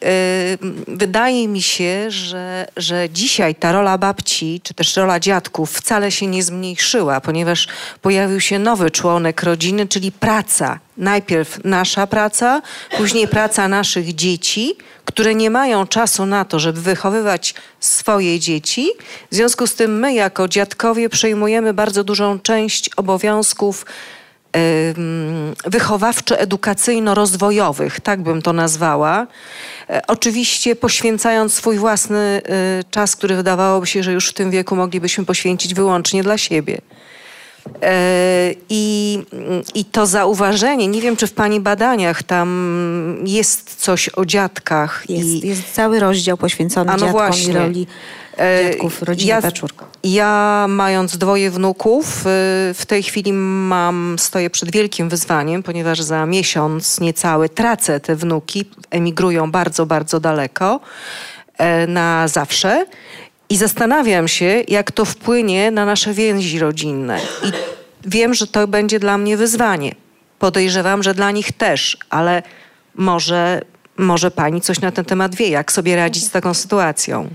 wydaje mi się, że, że dzisiaj ta rola babci, czy też rola dziadków wcale się nie zmniejszyła, ponieważ pojawił się nowy człowiek, członek rodziny, czyli praca. Najpierw nasza praca, później praca naszych dzieci, które nie mają czasu na to, żeby wychowywać swoje dzieci. W związku z tym my, jako dziadkowie, przejmujemy bardzo dużą część obowiązków wychowawczo-edukacyjno-rozwojowych, tak bym to nazwała. E, oczywiście poświęcając swój własny e, czas, który wydawałoby się, że już w tym wieku moglibyśmy poświęcić wyłącznie dla siebie. E, I, I to zauważenie, nie wiem, czy w Pani badaniach tam jest coś o dziadkach. Jest, i... jest cały rozdział poświęcony no dziadkom właśnie. i roli e, dziadków, rodziny ja, ja mając dwoje wnuków, e, w tej chwili mam, stoję przed wielkim wyzwaniem, ponieważ za miesiąc niecały tracę te wnuki, emigrują bardzo, bardzo daleko na zawsze. I zastanawiam się, jak to wpłynie na nasze więzi rodzinne. I wiem, że to będzie dla mnie wyzwanie. Podejrzewam, że dla nich też, ale może, może pani coś na ten temat wie, jak sobie radzić z taką sytuacją.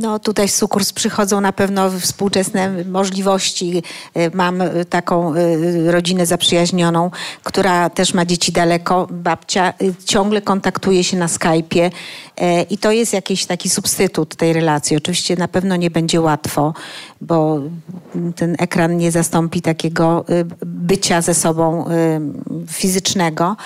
No tutaj z Sukurs przychodzą na pewno współczesne możliwości. Y, mam y, taką y, rodzinę zaprzyjaźnioną, która też ma dzieci daleko. Babcia ciągle kontaktuje się na Skype'ie i to jest jakiś taki substytut tej relacji. Oczywiście na pewno nie będzie łatwo, bo ten ekran nie zastąpi takiego bycia ze sobą fizycznego.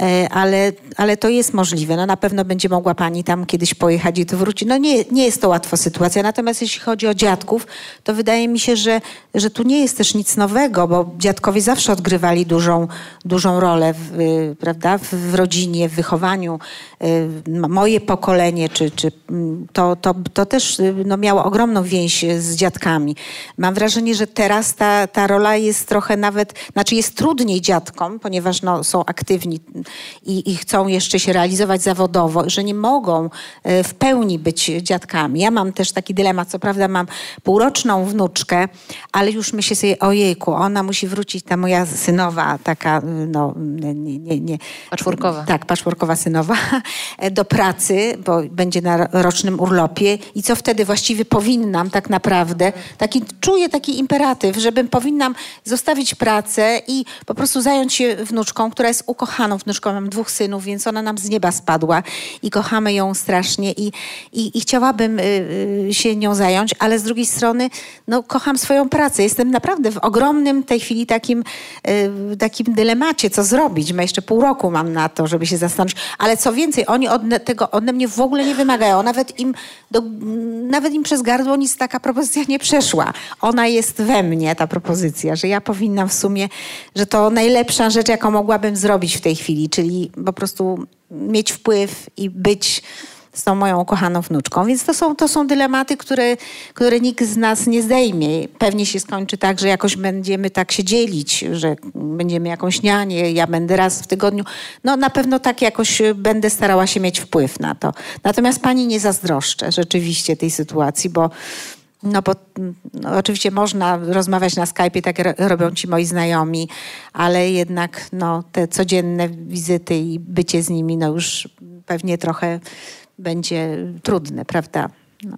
E, ale, ale to jest możliwe. No na pewno będzie mogła pani tam kiedyś pojechać i tu wrócić. No nie, nie jest to łatwa sytuacja. Natomiast jeśli chodzi o dziadków, to wydaje mi się, że, że tu nie jest też nic nowego, bo dziadkowie zawsze odgrywali dużą, dużą rolę w, y, prawda, w rodzinie, w wychowaniu. Y, moje pokolenie, czy, czy mm, to, to, to też y, no, miało ogromną więź z dziadkami. Mam wrażenie, że teraz ta, ta rola jest trochę nawet, znaczy jest trudniej dziadkom, ponieważ no, są aktywni i, i chcą jeszcze się realizować zawodowo, że nie mogą e, w pełni być dziadkami. Ja mam też taki dylemat, co prawda mam półroczną wnuczkę, ale już myślę sobie, ojejku, ona musi wrócić, ta moja synowa, taka, no, nie, nie, nie. Paszporkowa. Tak, paszporkowa synowa, do pracy, bo będzie na rocznym urlopie i co wtedy właściwie powinnam tak naprawdę, taki, czuję taki imperatyw, żebym powinnam zostawić pracę i po prostu zająć się wnuczką, która jest ukochaną wnuczką, mam dwóch synów, więc ona nam z nieba spadła i kochamy ją strasznie i, i, i chciałabym y, y, się nią zająć, ale z drugiej strony no, kocham swoją pracę. Jestem naprawdę w ogromnym tej chwili takim, y, takim dylemacie, co zrobić. Ma jeszcze pół roku mam na to, żeby się zastanowić. Ale co więcej, oni od tego ode mnie w ogóle nie wymagają. Nawet im, do, nawet im przez gardło nic taka propozycja nie przeszła. Ona jest we mnie, ta propozycja, że ja powinnam w sumie, że to najlepsza rzecz, jaką mogłabym zrobić w tej chwili czyli po prostu mieć wpływ i być z tą moją ukochaną wnuczką. Więc to są, to są dylematy, które, które nikt z nas nie zdejmie. Pewnie się skończy tak, że jakoś będziemy tak się dzielić, że będziemy jakąś nianię, ja będę raz w tygodniu. No na pewno tak jakoś będę starała się mieć wpływ na to. Natomiast pani nie zazdroszczę rzeczywiście tej sytuacji, bo no bo no, oczywiście można rozmawiać na Skype'ie, tak robią ci moi znajomi, ale jednak no, te codzienne wizyty i bycie z nimi no już pewnie trochę będzie trudne, prawda? No.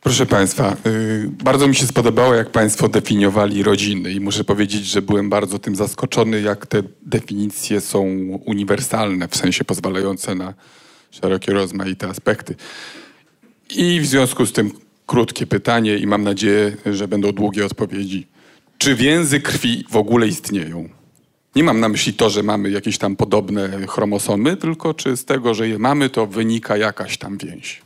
Proszę Państwa, y, bardzo mi się spodobało, jak Państwo definiowali rodziny i muszę powiedzieć, że byłem bardzo tym zaskoczony, jak te definicje są uniwersalne, w sensie pozwalające na szerokie, rozmaite aspekty. I w związku z tym krótkie pytanie i mam nadzieję, że będą długie odpowiedzi. Czy więzy krwi w ogóle istnieją? Nie mam na myśli to, że mamy jakieś tam podobne chromosomy, tylko czy z tego, że je mamy, to wynika jakaś tam więź.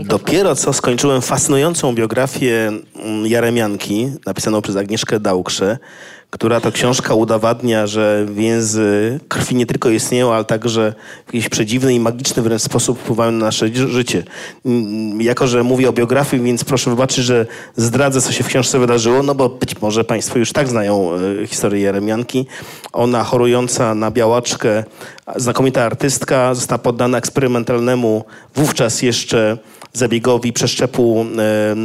Dopiero co skończyłem fascynującą biografię mm, Jaremianki, napisaną przez Agnieszkę Dałkrze, która to książka udowadnia, że więzy krwi nie tylko istnieją, ale także w jakiś przedziwny i magiczny wręcz sposób wpływają na nasze życie. Mm, jako, że mówię o biografii, więc proszę wybaczyć, że zdradzę, co się w książce wydarzyło, no bo być może Państwo już tak znają e, historię Jeremianki. Ona chorująca na białaczkę, znakomita artystka, została poddana eksperymentalnemu wówczas jeszcze zabiegowi przeszczepu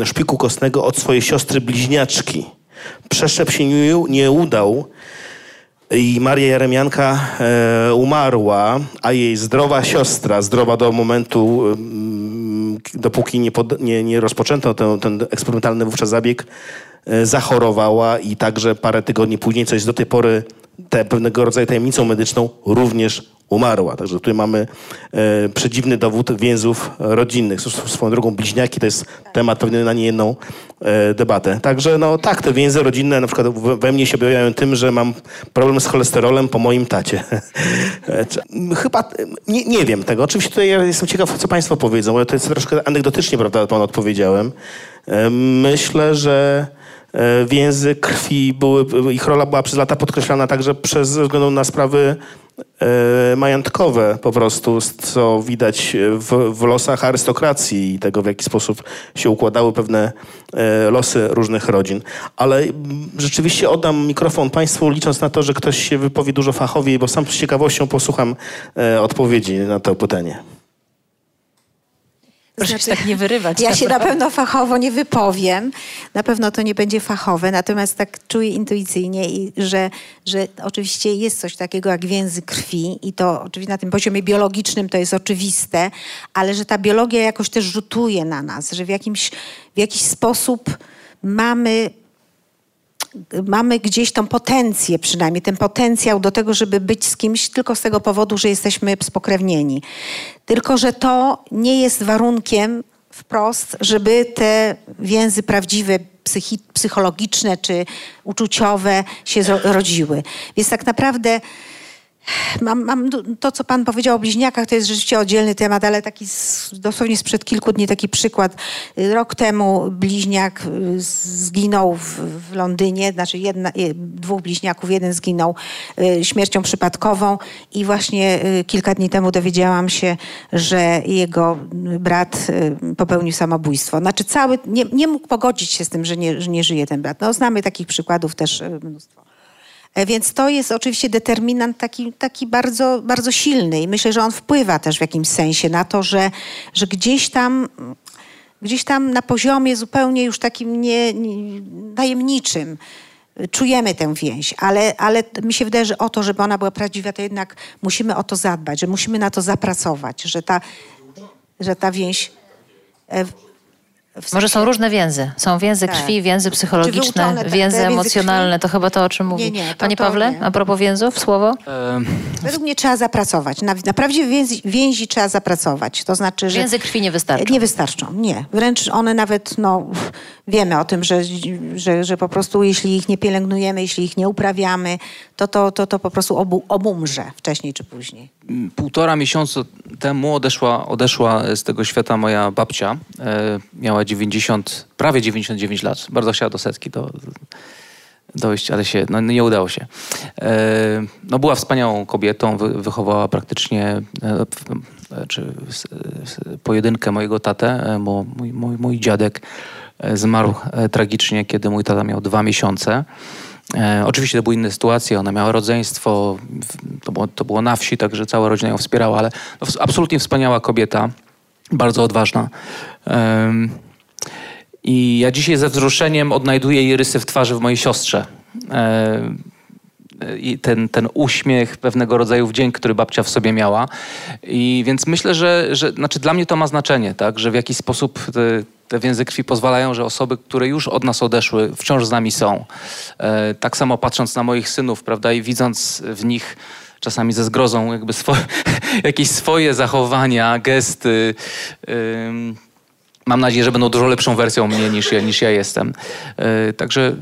e, szpiku kostnego od swojej siostry bliźniaczki. Przeszczep się nie, udał i Maria Jeremianka e, umarła, a jej zdrowa siostra, zdrowa do momentu, dopóki nie, pod, nie, nie rozpoczęto ten, ten eksperymentalny wówczas zabieg, e, zachorowała i także parę tygodni później, co jest do tej pory te, pewnego rodzaju tajemnicą medyczną, również umarła. Także tutaj mamy e, przedziwny dowód więzów rodzinnych. Swoją drogą bliźniaki to jest temat pewnie na niejedną e, debatę. Także no tak, te więzy rodzinne na przykład we mnie się objawiają tym, że mam problem z cholesterolem po moim tacie. E, chyba, nie, nie wiem tego. Oczywiście tutaj ja jestem ciekaw, co państwo powiedzą, ale to jest troszkę anegdotycznie, prawda, pan odpowiedziałem. E, myślę, że więzy krwi były, ich rola była przez lata podkreślana także przez ze względu na sprawy E, majątkowe po prostu, co widać w, w, losach arystokracji i tego, w jaki sposób się układały pewne e, losy różnych rodzin. Ale rzeczywiście oddam mikrofon Państwu, licząc na to, że ktoś się wypowie dużo fachowiej, bo sam z ciekawością posłucham e, odpowiedzi na to pytanie. Proszę znaczy, się tak nie wyrywać. Ja się na pewno fachowo nie wypowiem. Na pewno to nie będzie fachowe, natomiast tak czuję intuicyjnie, że, że oczywiście jest coś takiego jak więzy krwi i to oczywiście na tym poziomie biologicznym to jest oczywiste, ale że ta biologia jakoś też rzutuje na nas, że w jakimś, w jakiś sposób mamy mamy gdzieś tą potencję przynajmniej, ten potencjał do tego, żeby być z kimś tylko z tego powodu, że jesteśmy spokrewnieni. Tylko, że to nie jest warunkiem wprost, żeby te więzy prawdziwe, psychologiczne czy uczuciowe się rodziły. Więc tak naprawdę Mam, mam, to, co pan powiedział o bliźniakach, to jest rzeczywiście oddzielny temat, ale taki z, dosłownie sprzed kilku dni taki przykład. Rok temu bliźniak y, zginął w, w Londynie, znaczy jedna, y, dwóch bliźniaków, jeden zginął y, śmiercią przypadkową i właśnie kilka dni temu dowiedziałam się, że jego brat popełnił samobójstwo. Znaczy cały, nie, nie mógł pogodzić się z tym, że nie, że nie żyje ten brat. No, znamy takich przykładów też mnóstwo. E, więc to jest oczywiście determinant taki, taki bardzo, bardzo silny i myślę, że on wpływa też w jakimś sensie na to, że, że gdzieś tam gdzieś tam na poziomie zupełnie już takim nie, nie, tajemniczym czujemy tę więź, ale, ale mi się wydaje, że o to, żeby ona była prawdziwa, to jednak musimy o to zadbać, że musimy na to zapracować, że ta, że ta więź e, może są różne więzy. Są więzy tak. krwi, więzy psychologiczne, tak, więzy emocjonalne. To chyba to, o czym mówi. Nie, nie, to, Panie to Pawle, nie. a propos więzów, słowo? Według mnie trzeba zapracować. Na, naprawdę więzi, więzi trzeba zapracować. To znaczy, że... Więzy krwi nie wystarczą. Nie wystarczą, nie. Wręcz one nawet, no, wiemy o tym, że, że, że po prostu jeśli ich nie pielęgnujemy, jeśli ich nie uprawiamy, to to, to, to po prostu obu, obumrze wcześniej czy później. Półtora miesiąca temu odeszła, odeszła z tego świata moja babcia. E, miała 90, prawie 99 lat. Bardzo chciała do setki do, dojść, ale się no, nie udało się. E, no, była wspaniałą kobietą, wy, wychowała praktycznie e, czy, pojedynkę mojego tatę, bo mój, mój, mój dziadek zmarł tragicznie, kiedy mój tata miał dwa miesiące. E, oczywiście to były inne sytuacje, ona miała rodzeństwo, to było, to było na wsi, także cała rodzina ją wspierała, ale no, absolutnie wspaniała kobieta, bardzo odważna. I ja dzisiaj ze wzruszeniem odnajduję jej rysy w twarzy w mojej siostrze. E, i ten, ten uśmiech, pewnego rodzaju wdzięk, który babcia w sobie miała. I więc myślę, że, że znaczy dla mnie to ma znaczenie, tak? że w jakiś sposób te, więzy krwi pozwalają, że osoby, które już od nas odeszły, wciąż z nami są. E, tak samo patrząc na moich synów, prawda, i widząc w nich czasami ze zgrozą jakby swo jakieś swoje zachowania, gesty. Mam nadzieję, że będą dużo lepszą wersją mnie niż ja, niż ja jestem. E, także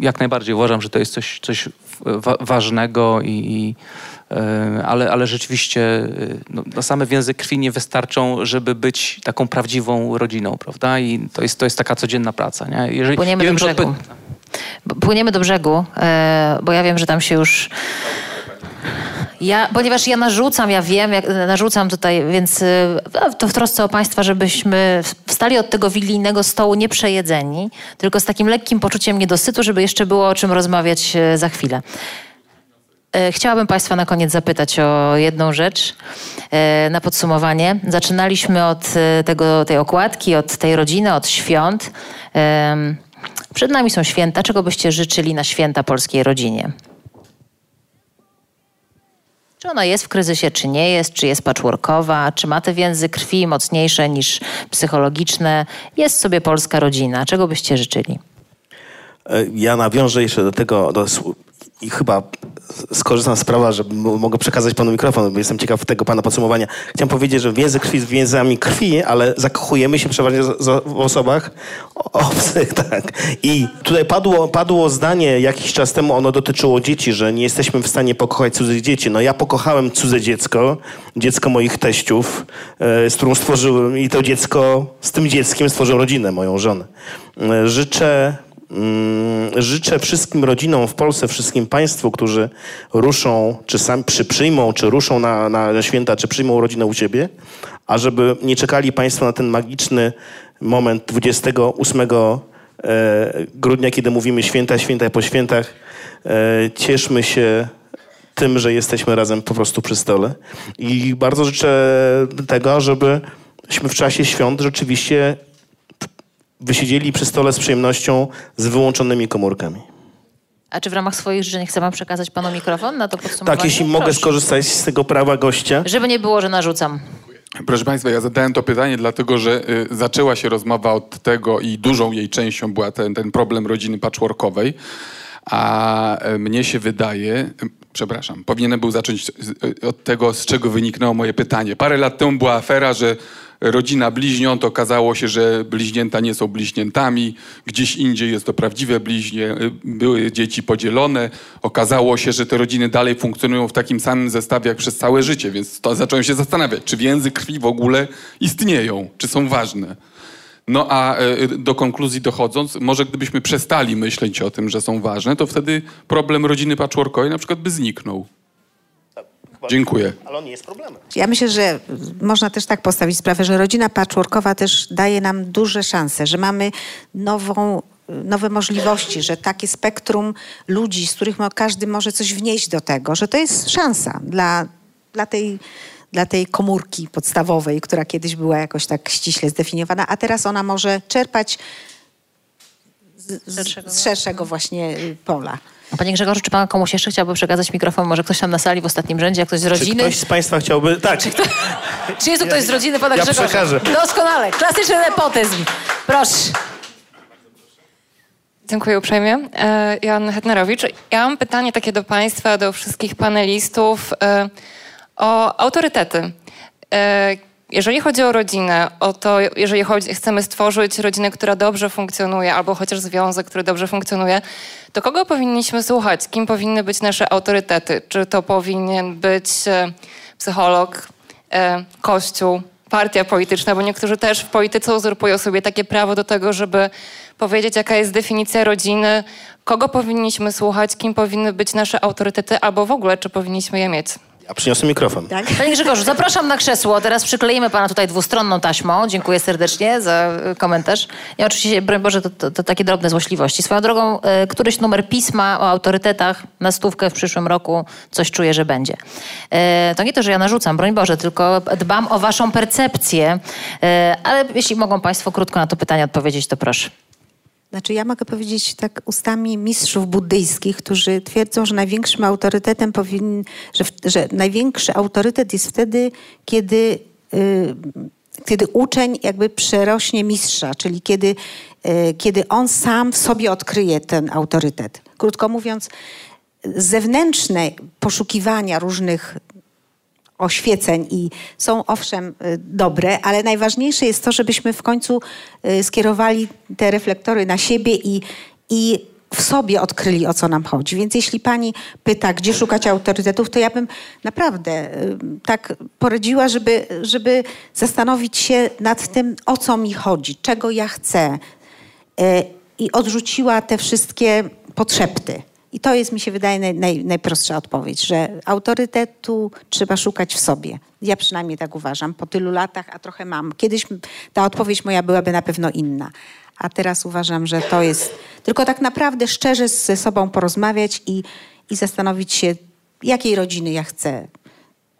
jak najbardziej uważam, że to jest coś, coś wa ważnego i, i ale, ale rzeczywiście e, no, no, same więzy krwi nie wystarczą, żeby być taką prawdziwą rodziną, prawda? I to jest, to jest taka codzienna praca. Nie? Jeżeli, Płyniemy nie do wiem, brzegu. Płyniemy do brzegu, bo ja wiem, że tam się już ja, ponieważ ja narzucam, ja wiem, jak, narzucam tutaj, więc y, to w trosce o Państwa, żebyśmy wstali od tego wigilijnego stołu nie przejedzeni, tylko z takim lekkim poczuciem niedosytu, żeby jeszcze było o czym rozmawiać y, za chwilę. Y, chciałabym Państwa na koniec zapytać o jedną rzecz na podsumowanie. Zaczynaliśmy od tego, tej okładki, od tej rodziny, od świąt. Przed nami są święta. Czego byście życzyli na święta polskiej rodzinie? Czy ona jest w kryzysie, czy nie jest, czy jest patchworkowa, czy ma te więzy krwi mocniejsze niż psychologiczne. Jest sobie polska rodzina. Czego byście życzyli? E, ja nawiążę jeszcze do tego, do, i chyba skorzystam z prawa, że mogę przekazać panu mikrofon, bo jestem ciekaw tego pana podsumowania. Chciałem powiedzieć, że więzy krwi z więzami krwi, ale zakochujemy się przeważnie w osobach obcych, tak. I tutaj padło, padło zdanie jakiś czas temu, ono dotyczyło dzieci, że nie jesteśmy w stanie pokochać cudzych dzieci. No ja pokochałem cudze dziecko, dziecko moich teściów, e, z którą stworzyłem i to dziecko, z tym dzieckiem stworzyłem rodzinę, moją żonę. E, życzę życzę wszystkim rodzinom w Polsce, wszystkim Państwu, którzy ruszą, czy przy, przyjmą, czy ruszą na, na święta, czy przyjmą rodzinę u siebie, a żeby nie czekali Państwo na ten magiczny moment 28 e, grudnia, kiedy mówimy święta, święta po świętach. E, cieszmy się tym, że jesteśmy razem po prostu przy stole. I bardzo życzę tego, żebyśmy w czasie świąt rzeczywiście wysiedzieli przy stole z przyjemnością z wyłączonymi komórkami. A czy w ramach swoich życzeń chce pan przekazać panu mikrofon na to podsumowanie? Tak, jeśli Proszę. mogę skorzystać z tego prawa gościa. Żeby nie było, że narzucam. Proszę Państwa, ja zadałem to pytanie dlatego, że y, zaczęła się rozmowa od tego i dużą jej częścią była ten, ten problem rodziny patchworkowej. A y, mnie się wydaje, y, przepraszam, powinienem był zacząć y, od tego, z czego wyniknęło moje pytanie. Parę lat temu była afera, że rodzina bliźniąt, okazało się, że bliźnięta nie są bliźniętami, gdzieś indziej jest to prawdziwe bliźnie, były dzieci podzielone, okazało się, że te rodziny dalej funkcjonują w takim samym zestawie jak przez całe życie, więc to zacząłem się zastanawiać, czy więzy krwi w ogóle istnieją, czy są ważne. No a e, do konkluzji dochodząc, może gdybyśmy przestali myśleć o tym, że są ważne, to wtedy problem rodziny patchworkowej na przykład by zniknął. Dziękuję. Ale on nie jest problemem. Ja myślę, że można też tak postawić sprawę, że rodzina patchworkowa też daje nam duże szanse, że mamy nową nowe możliwości, że takie spektrum ludzi, z których każdy może coś wnieść do tego, że to jest szansa dla, dla, tej, dla tej komórki podstawowej, która kiedyś była jakoś tak ściśle zdefiniowana, a teraz ona może czerpać z, z, z szerszego właśnie pola. Panie Grzegorzu, czy pan komuś jeszcze chciałby przekazać mikrofon? Może ktoś tam na sali w ostatnim rzędzie, jak ktoś z rodziny? Czy ktoś z państwa chciałby... Tak. Czy, kto... czy jest tu ktoś z rodziny pana ja Grzegorza? przekażę. Doskonale. Klasyczny nepotyzm. Proszę. Dziękuję uprzejmie. E, Jan Hetnerowicz. Ja mam pytanie takie do państwa, do wszystkich panelistów e, o autorytety e, jeżeli chodzi o rodzinę, o to, jeżeli chodzi, chcemy stworzyć rodzinę, która dobrze funkcjonuje, albo chociaż związek, który dobrze funkcjonuje, to kogo powinniśmy słuchać? Kim powinny być nasze autorytety? Czy to powinien być e, psycholog, e, kościół, partia polityczna, bo niektórzy też w polityce uzurpują sobie takie prawo do tego, żeby powiedzieć, jaka jest definicja rodziny, kogo powinniśmy słuchać, kim powinny być nasze autorytety, albo w ogóle, czy powinniśmy je mieć. A przyniosę mikrofon. Tak? Panie Grzegorzu, zapraszam na krzesło. Teraz przykleimy pana tutaj dwustronną taśmą. Dziękuję serdecznie za y, komentarz. Ja oczywiście, broń Boże, to, to, to takie drobne złośliwości. Swoją drogą, y, któryś numer pisma o autorytetach na stówkę w przyszłym roku coś czuję, że będzie. Y, to nie to, że ja narzucam, broń Boże, tylko dbam o waszą percepcję. Y, ale jeśli mogą państwo krótko na to pytanie odpowiedzieć, to proszę. Znaczy ja mogę powiedzieć tak ustami mistrzów buddyjskich, którzy twierdzą, że największym autorytetem powinien, że, że największy autorytet jest wtedy, kiedy y, kiedy uczeń jakby przerośnie mistrza, czyli kiedy, e, kiedy on sam w sobie odkryje ten autorytet. Krótko mówiąc, zewnętrzne poszukiwania różnych oświeceń i są owszem y, dobre, ale najważniejsze jest to, żebyśmy w końcu y, skierowali te reflektory na siebie i, i w sobie odkryli, o co nam chodzi. Więc jeśli pani pyta, gdzie szukać autorytetów, to ja bym naprawdę y, tak poradziła, żeby, żeby zastanowić się nad tym, o co mi chodzi, czego ja chcę i odrzuciła te wszystkie potrzepty. I to jest, mi się wydaje, naj, naj, najprostsza odpowiedź, że autorytetu trzeba szukać w sobie. Ja przynajmniej tak uważam, po tylu latach, a trochę mam. Kiedyś ta odpowiedź moja byłaby na pewno inna. A teraz uważam, że to jest tylko tak naprawdę szczerze ze sobą porozmawiać i, i zastanowić się, jakiej rodziny ja chcę,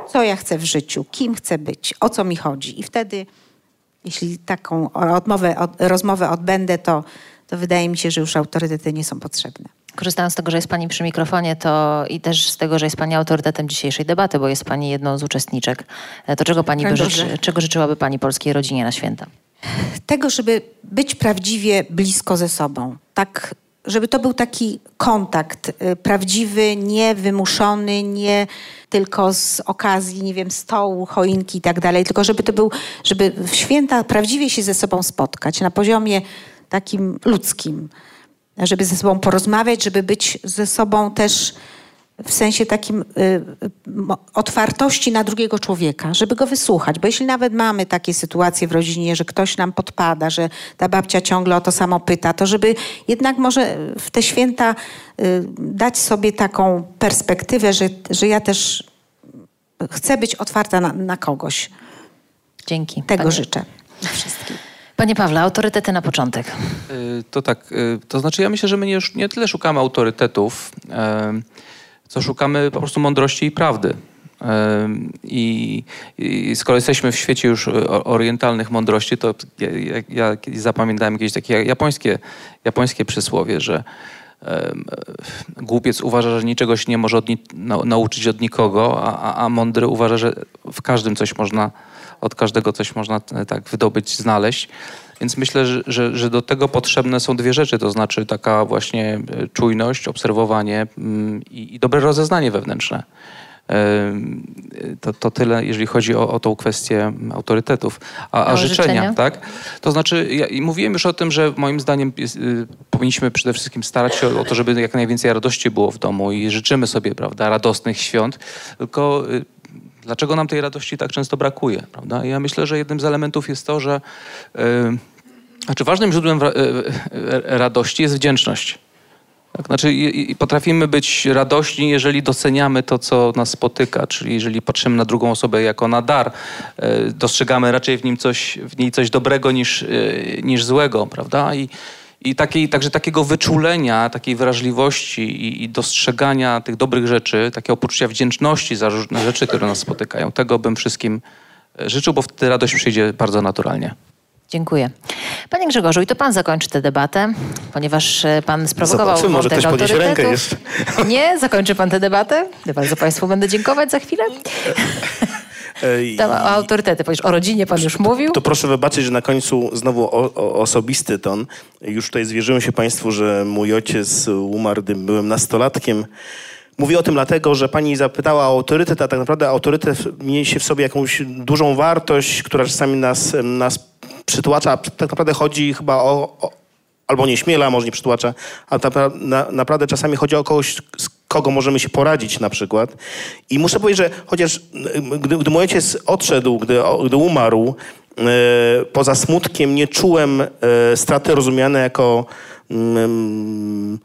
co ja chcę w życiu, kim chcę być, o co mi chodzi. I wtedy, jeśli taką odmowę, rozmowę odbędę, to, to wydaje mi się, że już autorytety nie są potrzebne. Korzystając z tego, że jest Pani przy mikrofonie, to i też z tego, że jest Pani autorytetem dzisiejszej debaty, bo jest Pani jedną z uczestniczek, e, to czego Pani by życzy, czego życzyłaby Pani polskiej rodzinie na święta? Tego, żeby być prawdziwie blisko ze sobą. Tak, żeby to był taki kontakt e, prawdziwy, niewymuszony, nie tylko z okazji, nie wiem, stołu, choinki i tak dalej, tylko żeby to był, żeby w święta prawdziwie się ze sobą spotkać na poziomie takim ludzkim żeby ze sobą porozmawiać, żeby być ze sobą też w sensie takim y, otwartości na drugiego człowieka, żeby go wysłuchać. Bo jeśli nawet mamy takie sytuacje w rodzinie, że ktoś nam podpada, że ta babcia ciągle o to samo pyta, to żeby jednak może w te święta y, dać sobie taką perspektywę, że, że ja też chcę być otwarta na, na kogoś. Dzięki. Tego Pani... życzę wszystkim. Panie Pawle, autorytety na początek. Y, to tak, y, to znaczy ja myślę, że my nie, nie tyle szukamy autorytetów, co szukamy po prostu mądrości i prawdy. I, I, skoro jesteśmy w świecie już orientalnych mądrości, to ja, ja, zapamiętałem jakieś takie japońskie, japońskie przysłowie, że głupiec uważa, że niczego się nie może od ni nauczyć od nikogo, a, a, mądry uważa, że w każdym coś można od każdego coś można e, tak wydobyć, znaleźć. Więc myślę, że, że, do tego potrzebne są dwie rzeczy, to znaczy taka właśnie e, czujność, obserwowanie mm, i, i dobre rozeznanie wewnętrzne. To, to tyle, jeżeli chodzi o, o tą kwestię autorytetów. A, a życzenia, życzenia, tak? To znaczy, ja mówiłem już o tym, że moim zdaniem jest, y, powinniśmy przede wszystkim starać się o to, żeby jak najwięcej radości było w domu i życzymy sobie, prawda, radosnych świąt. Tylko y, Dlaczego nam tej radości tak często brakuje? Prawda? Ja myślę, że jednym z elementów jest to, że yy, znaczy ważnym źródłem yy, radości jest wdzięczność. Tak? Znaczy, i, i potrafimy być radośni, jeżeli doceniamy to, co nas spotyka, czyli jeżeli patrzymy na drugą osobę jako na dar, yy, dostrzegamy raczej w, nim coś, w niej coś dobrego niż, niż złego, prawda? I, i takiej, także takiego wyczulenia, takiej wrażliwości i, i, dostrzegania tych dobrych rzeczy, takiego poczucia wdzięczności za różne rzeczy, które nas spotykają. Tego bym wszystkim e, życzył, bo wtedy radość przyjdzie bardzo naturalnie. Dziękuję. Panie Grzegorzu, i to pan zakończy tę debatę, ponieważ e, pan sprowokował Zobaczy, może ktoś podniesie rękę jeszcze. Nie? Zakończy pan tę debatę? Ja bardzo państwu będę dziękować za chwilę. Tam o autorytety, powiesz, o rodzinie pan już mówił. To proszę wybaczyć, że na końcu znowu o, o, osobisty ton. Już tutaj zwierzyłem się państwu, że mój ojciec umarł, gdy byłem nastolatkiem. Mówię o tym dlatego, że pani zapytała o autorytet, a tak naprawdę autorytet niesie w sobie jakąś dużą wartość, która czasami nas, nas przytłacza. Tak naprawdę chodzi chyba o, o albo nie śmiela, może nie przytłacza, a ta, na, naprawdę czasami chodzi o kogoś, z kogo możemy się poradzić na przykład. I muszę powiedzieć, że chociaż gdy, gdy mój ojciec odszedł, gdy, gdy umarł, e, poza smutkiem nie czułem e, straty rozumiane jako mm,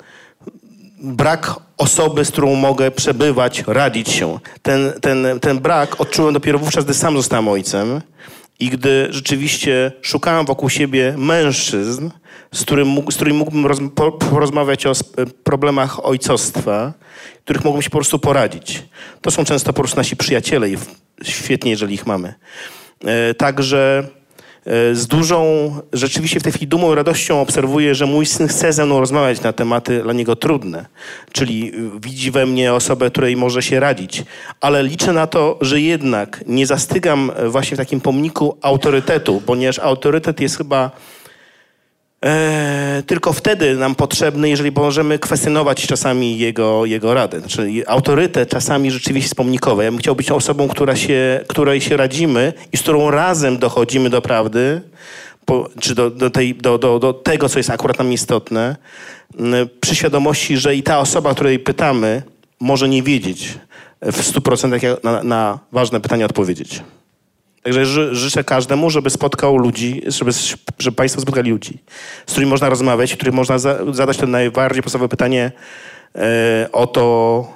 brak osoby, z którą mogę przebywać, radzić się. Ten, ten, ten brak odczułem dopiero wówczas, gdy sam zostałem ojcem i gdy rzeczywiście szukałem wokół siebie mężczyzn, z, którym, z którymi mógłbym roz, po, porozmawiać o problemach ojcostwa, których mógłbym się po prostu poradzić. To są często po prostu nasi przyjaciele i świetnie, jeżeli ich mamy. E, także E, z dużą, rzeczywiście w tej chwili dumą i radością obserwuję, że mój syn chce ze mną rozmawiać na tematy dla niego trudne. Czyli widzi we mnie osobę, której może się radzić. Ale liczę na to, że jednak nie zastygam właśnie w takim pomniku autorytetu, ponieważ autorytet jest chyba E, tylko wtedy nam potrzebny, jeżeli możemy kwestionować czasami jego, jego radę. Znaczy, autorytet czasami rzeczywiście jest pomnikowy. Ja bym chciał być osobą, która się, której się radzimy i z którą razem dochodzimy do prawdy, po, czy do, do, tej, do, do, do tego, co jest akurat nam istotne, przy świadomości, że i ta osoba, której pytamy, może nie wiedzieć w 100% na, na ważne pytania odpowiedzieć. Także ży, życzę każdemu, żeby spotkał ludzi, żeby, żeby Państwo spotkali ludzi, z którymi można rozmawiać, którym można za, zadać to najbardziej podstawowe pytanie e, o to,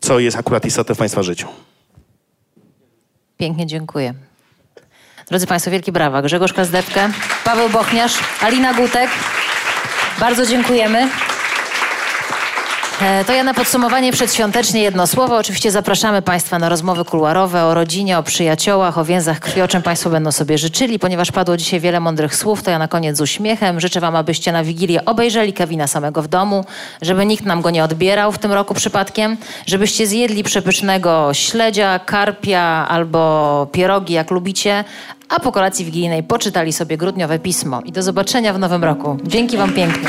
co jest akurat istotne w Państwa życiu. Pięknie dziękuję. Drodzy Państwo, wielkie brawa. Grzegorz Kazdewkę, Paweł Bochniarz, Alina Gutek. Bardzo dziękujemy. E, to ja na podsumowanie przedświątecznie jedno słowo. Oczywiście zapraszamy Państwa na rozmowy kuluarowe o rodzinie, o przyjaciołach, o więzach krwi, o czym Państwo będą sobie życzyli. Ponieważ padło dzisiaj wiele mądrych słów, to ja na koniec z uśmiechem życzę Wam, abyście na Wigilię obejrzeli Kevina samego w domu, żeby nikt nam go nie odbierał w tym roku przypadkiem, żebyście zjedli przepysznego śledzia, karpia albo pierogi, jak lubicie, a po kolacji wigilijnej poczytali sobie grudniowe pismo. I do zobaczenia w nowym roku. Dzięki Wam pięknie.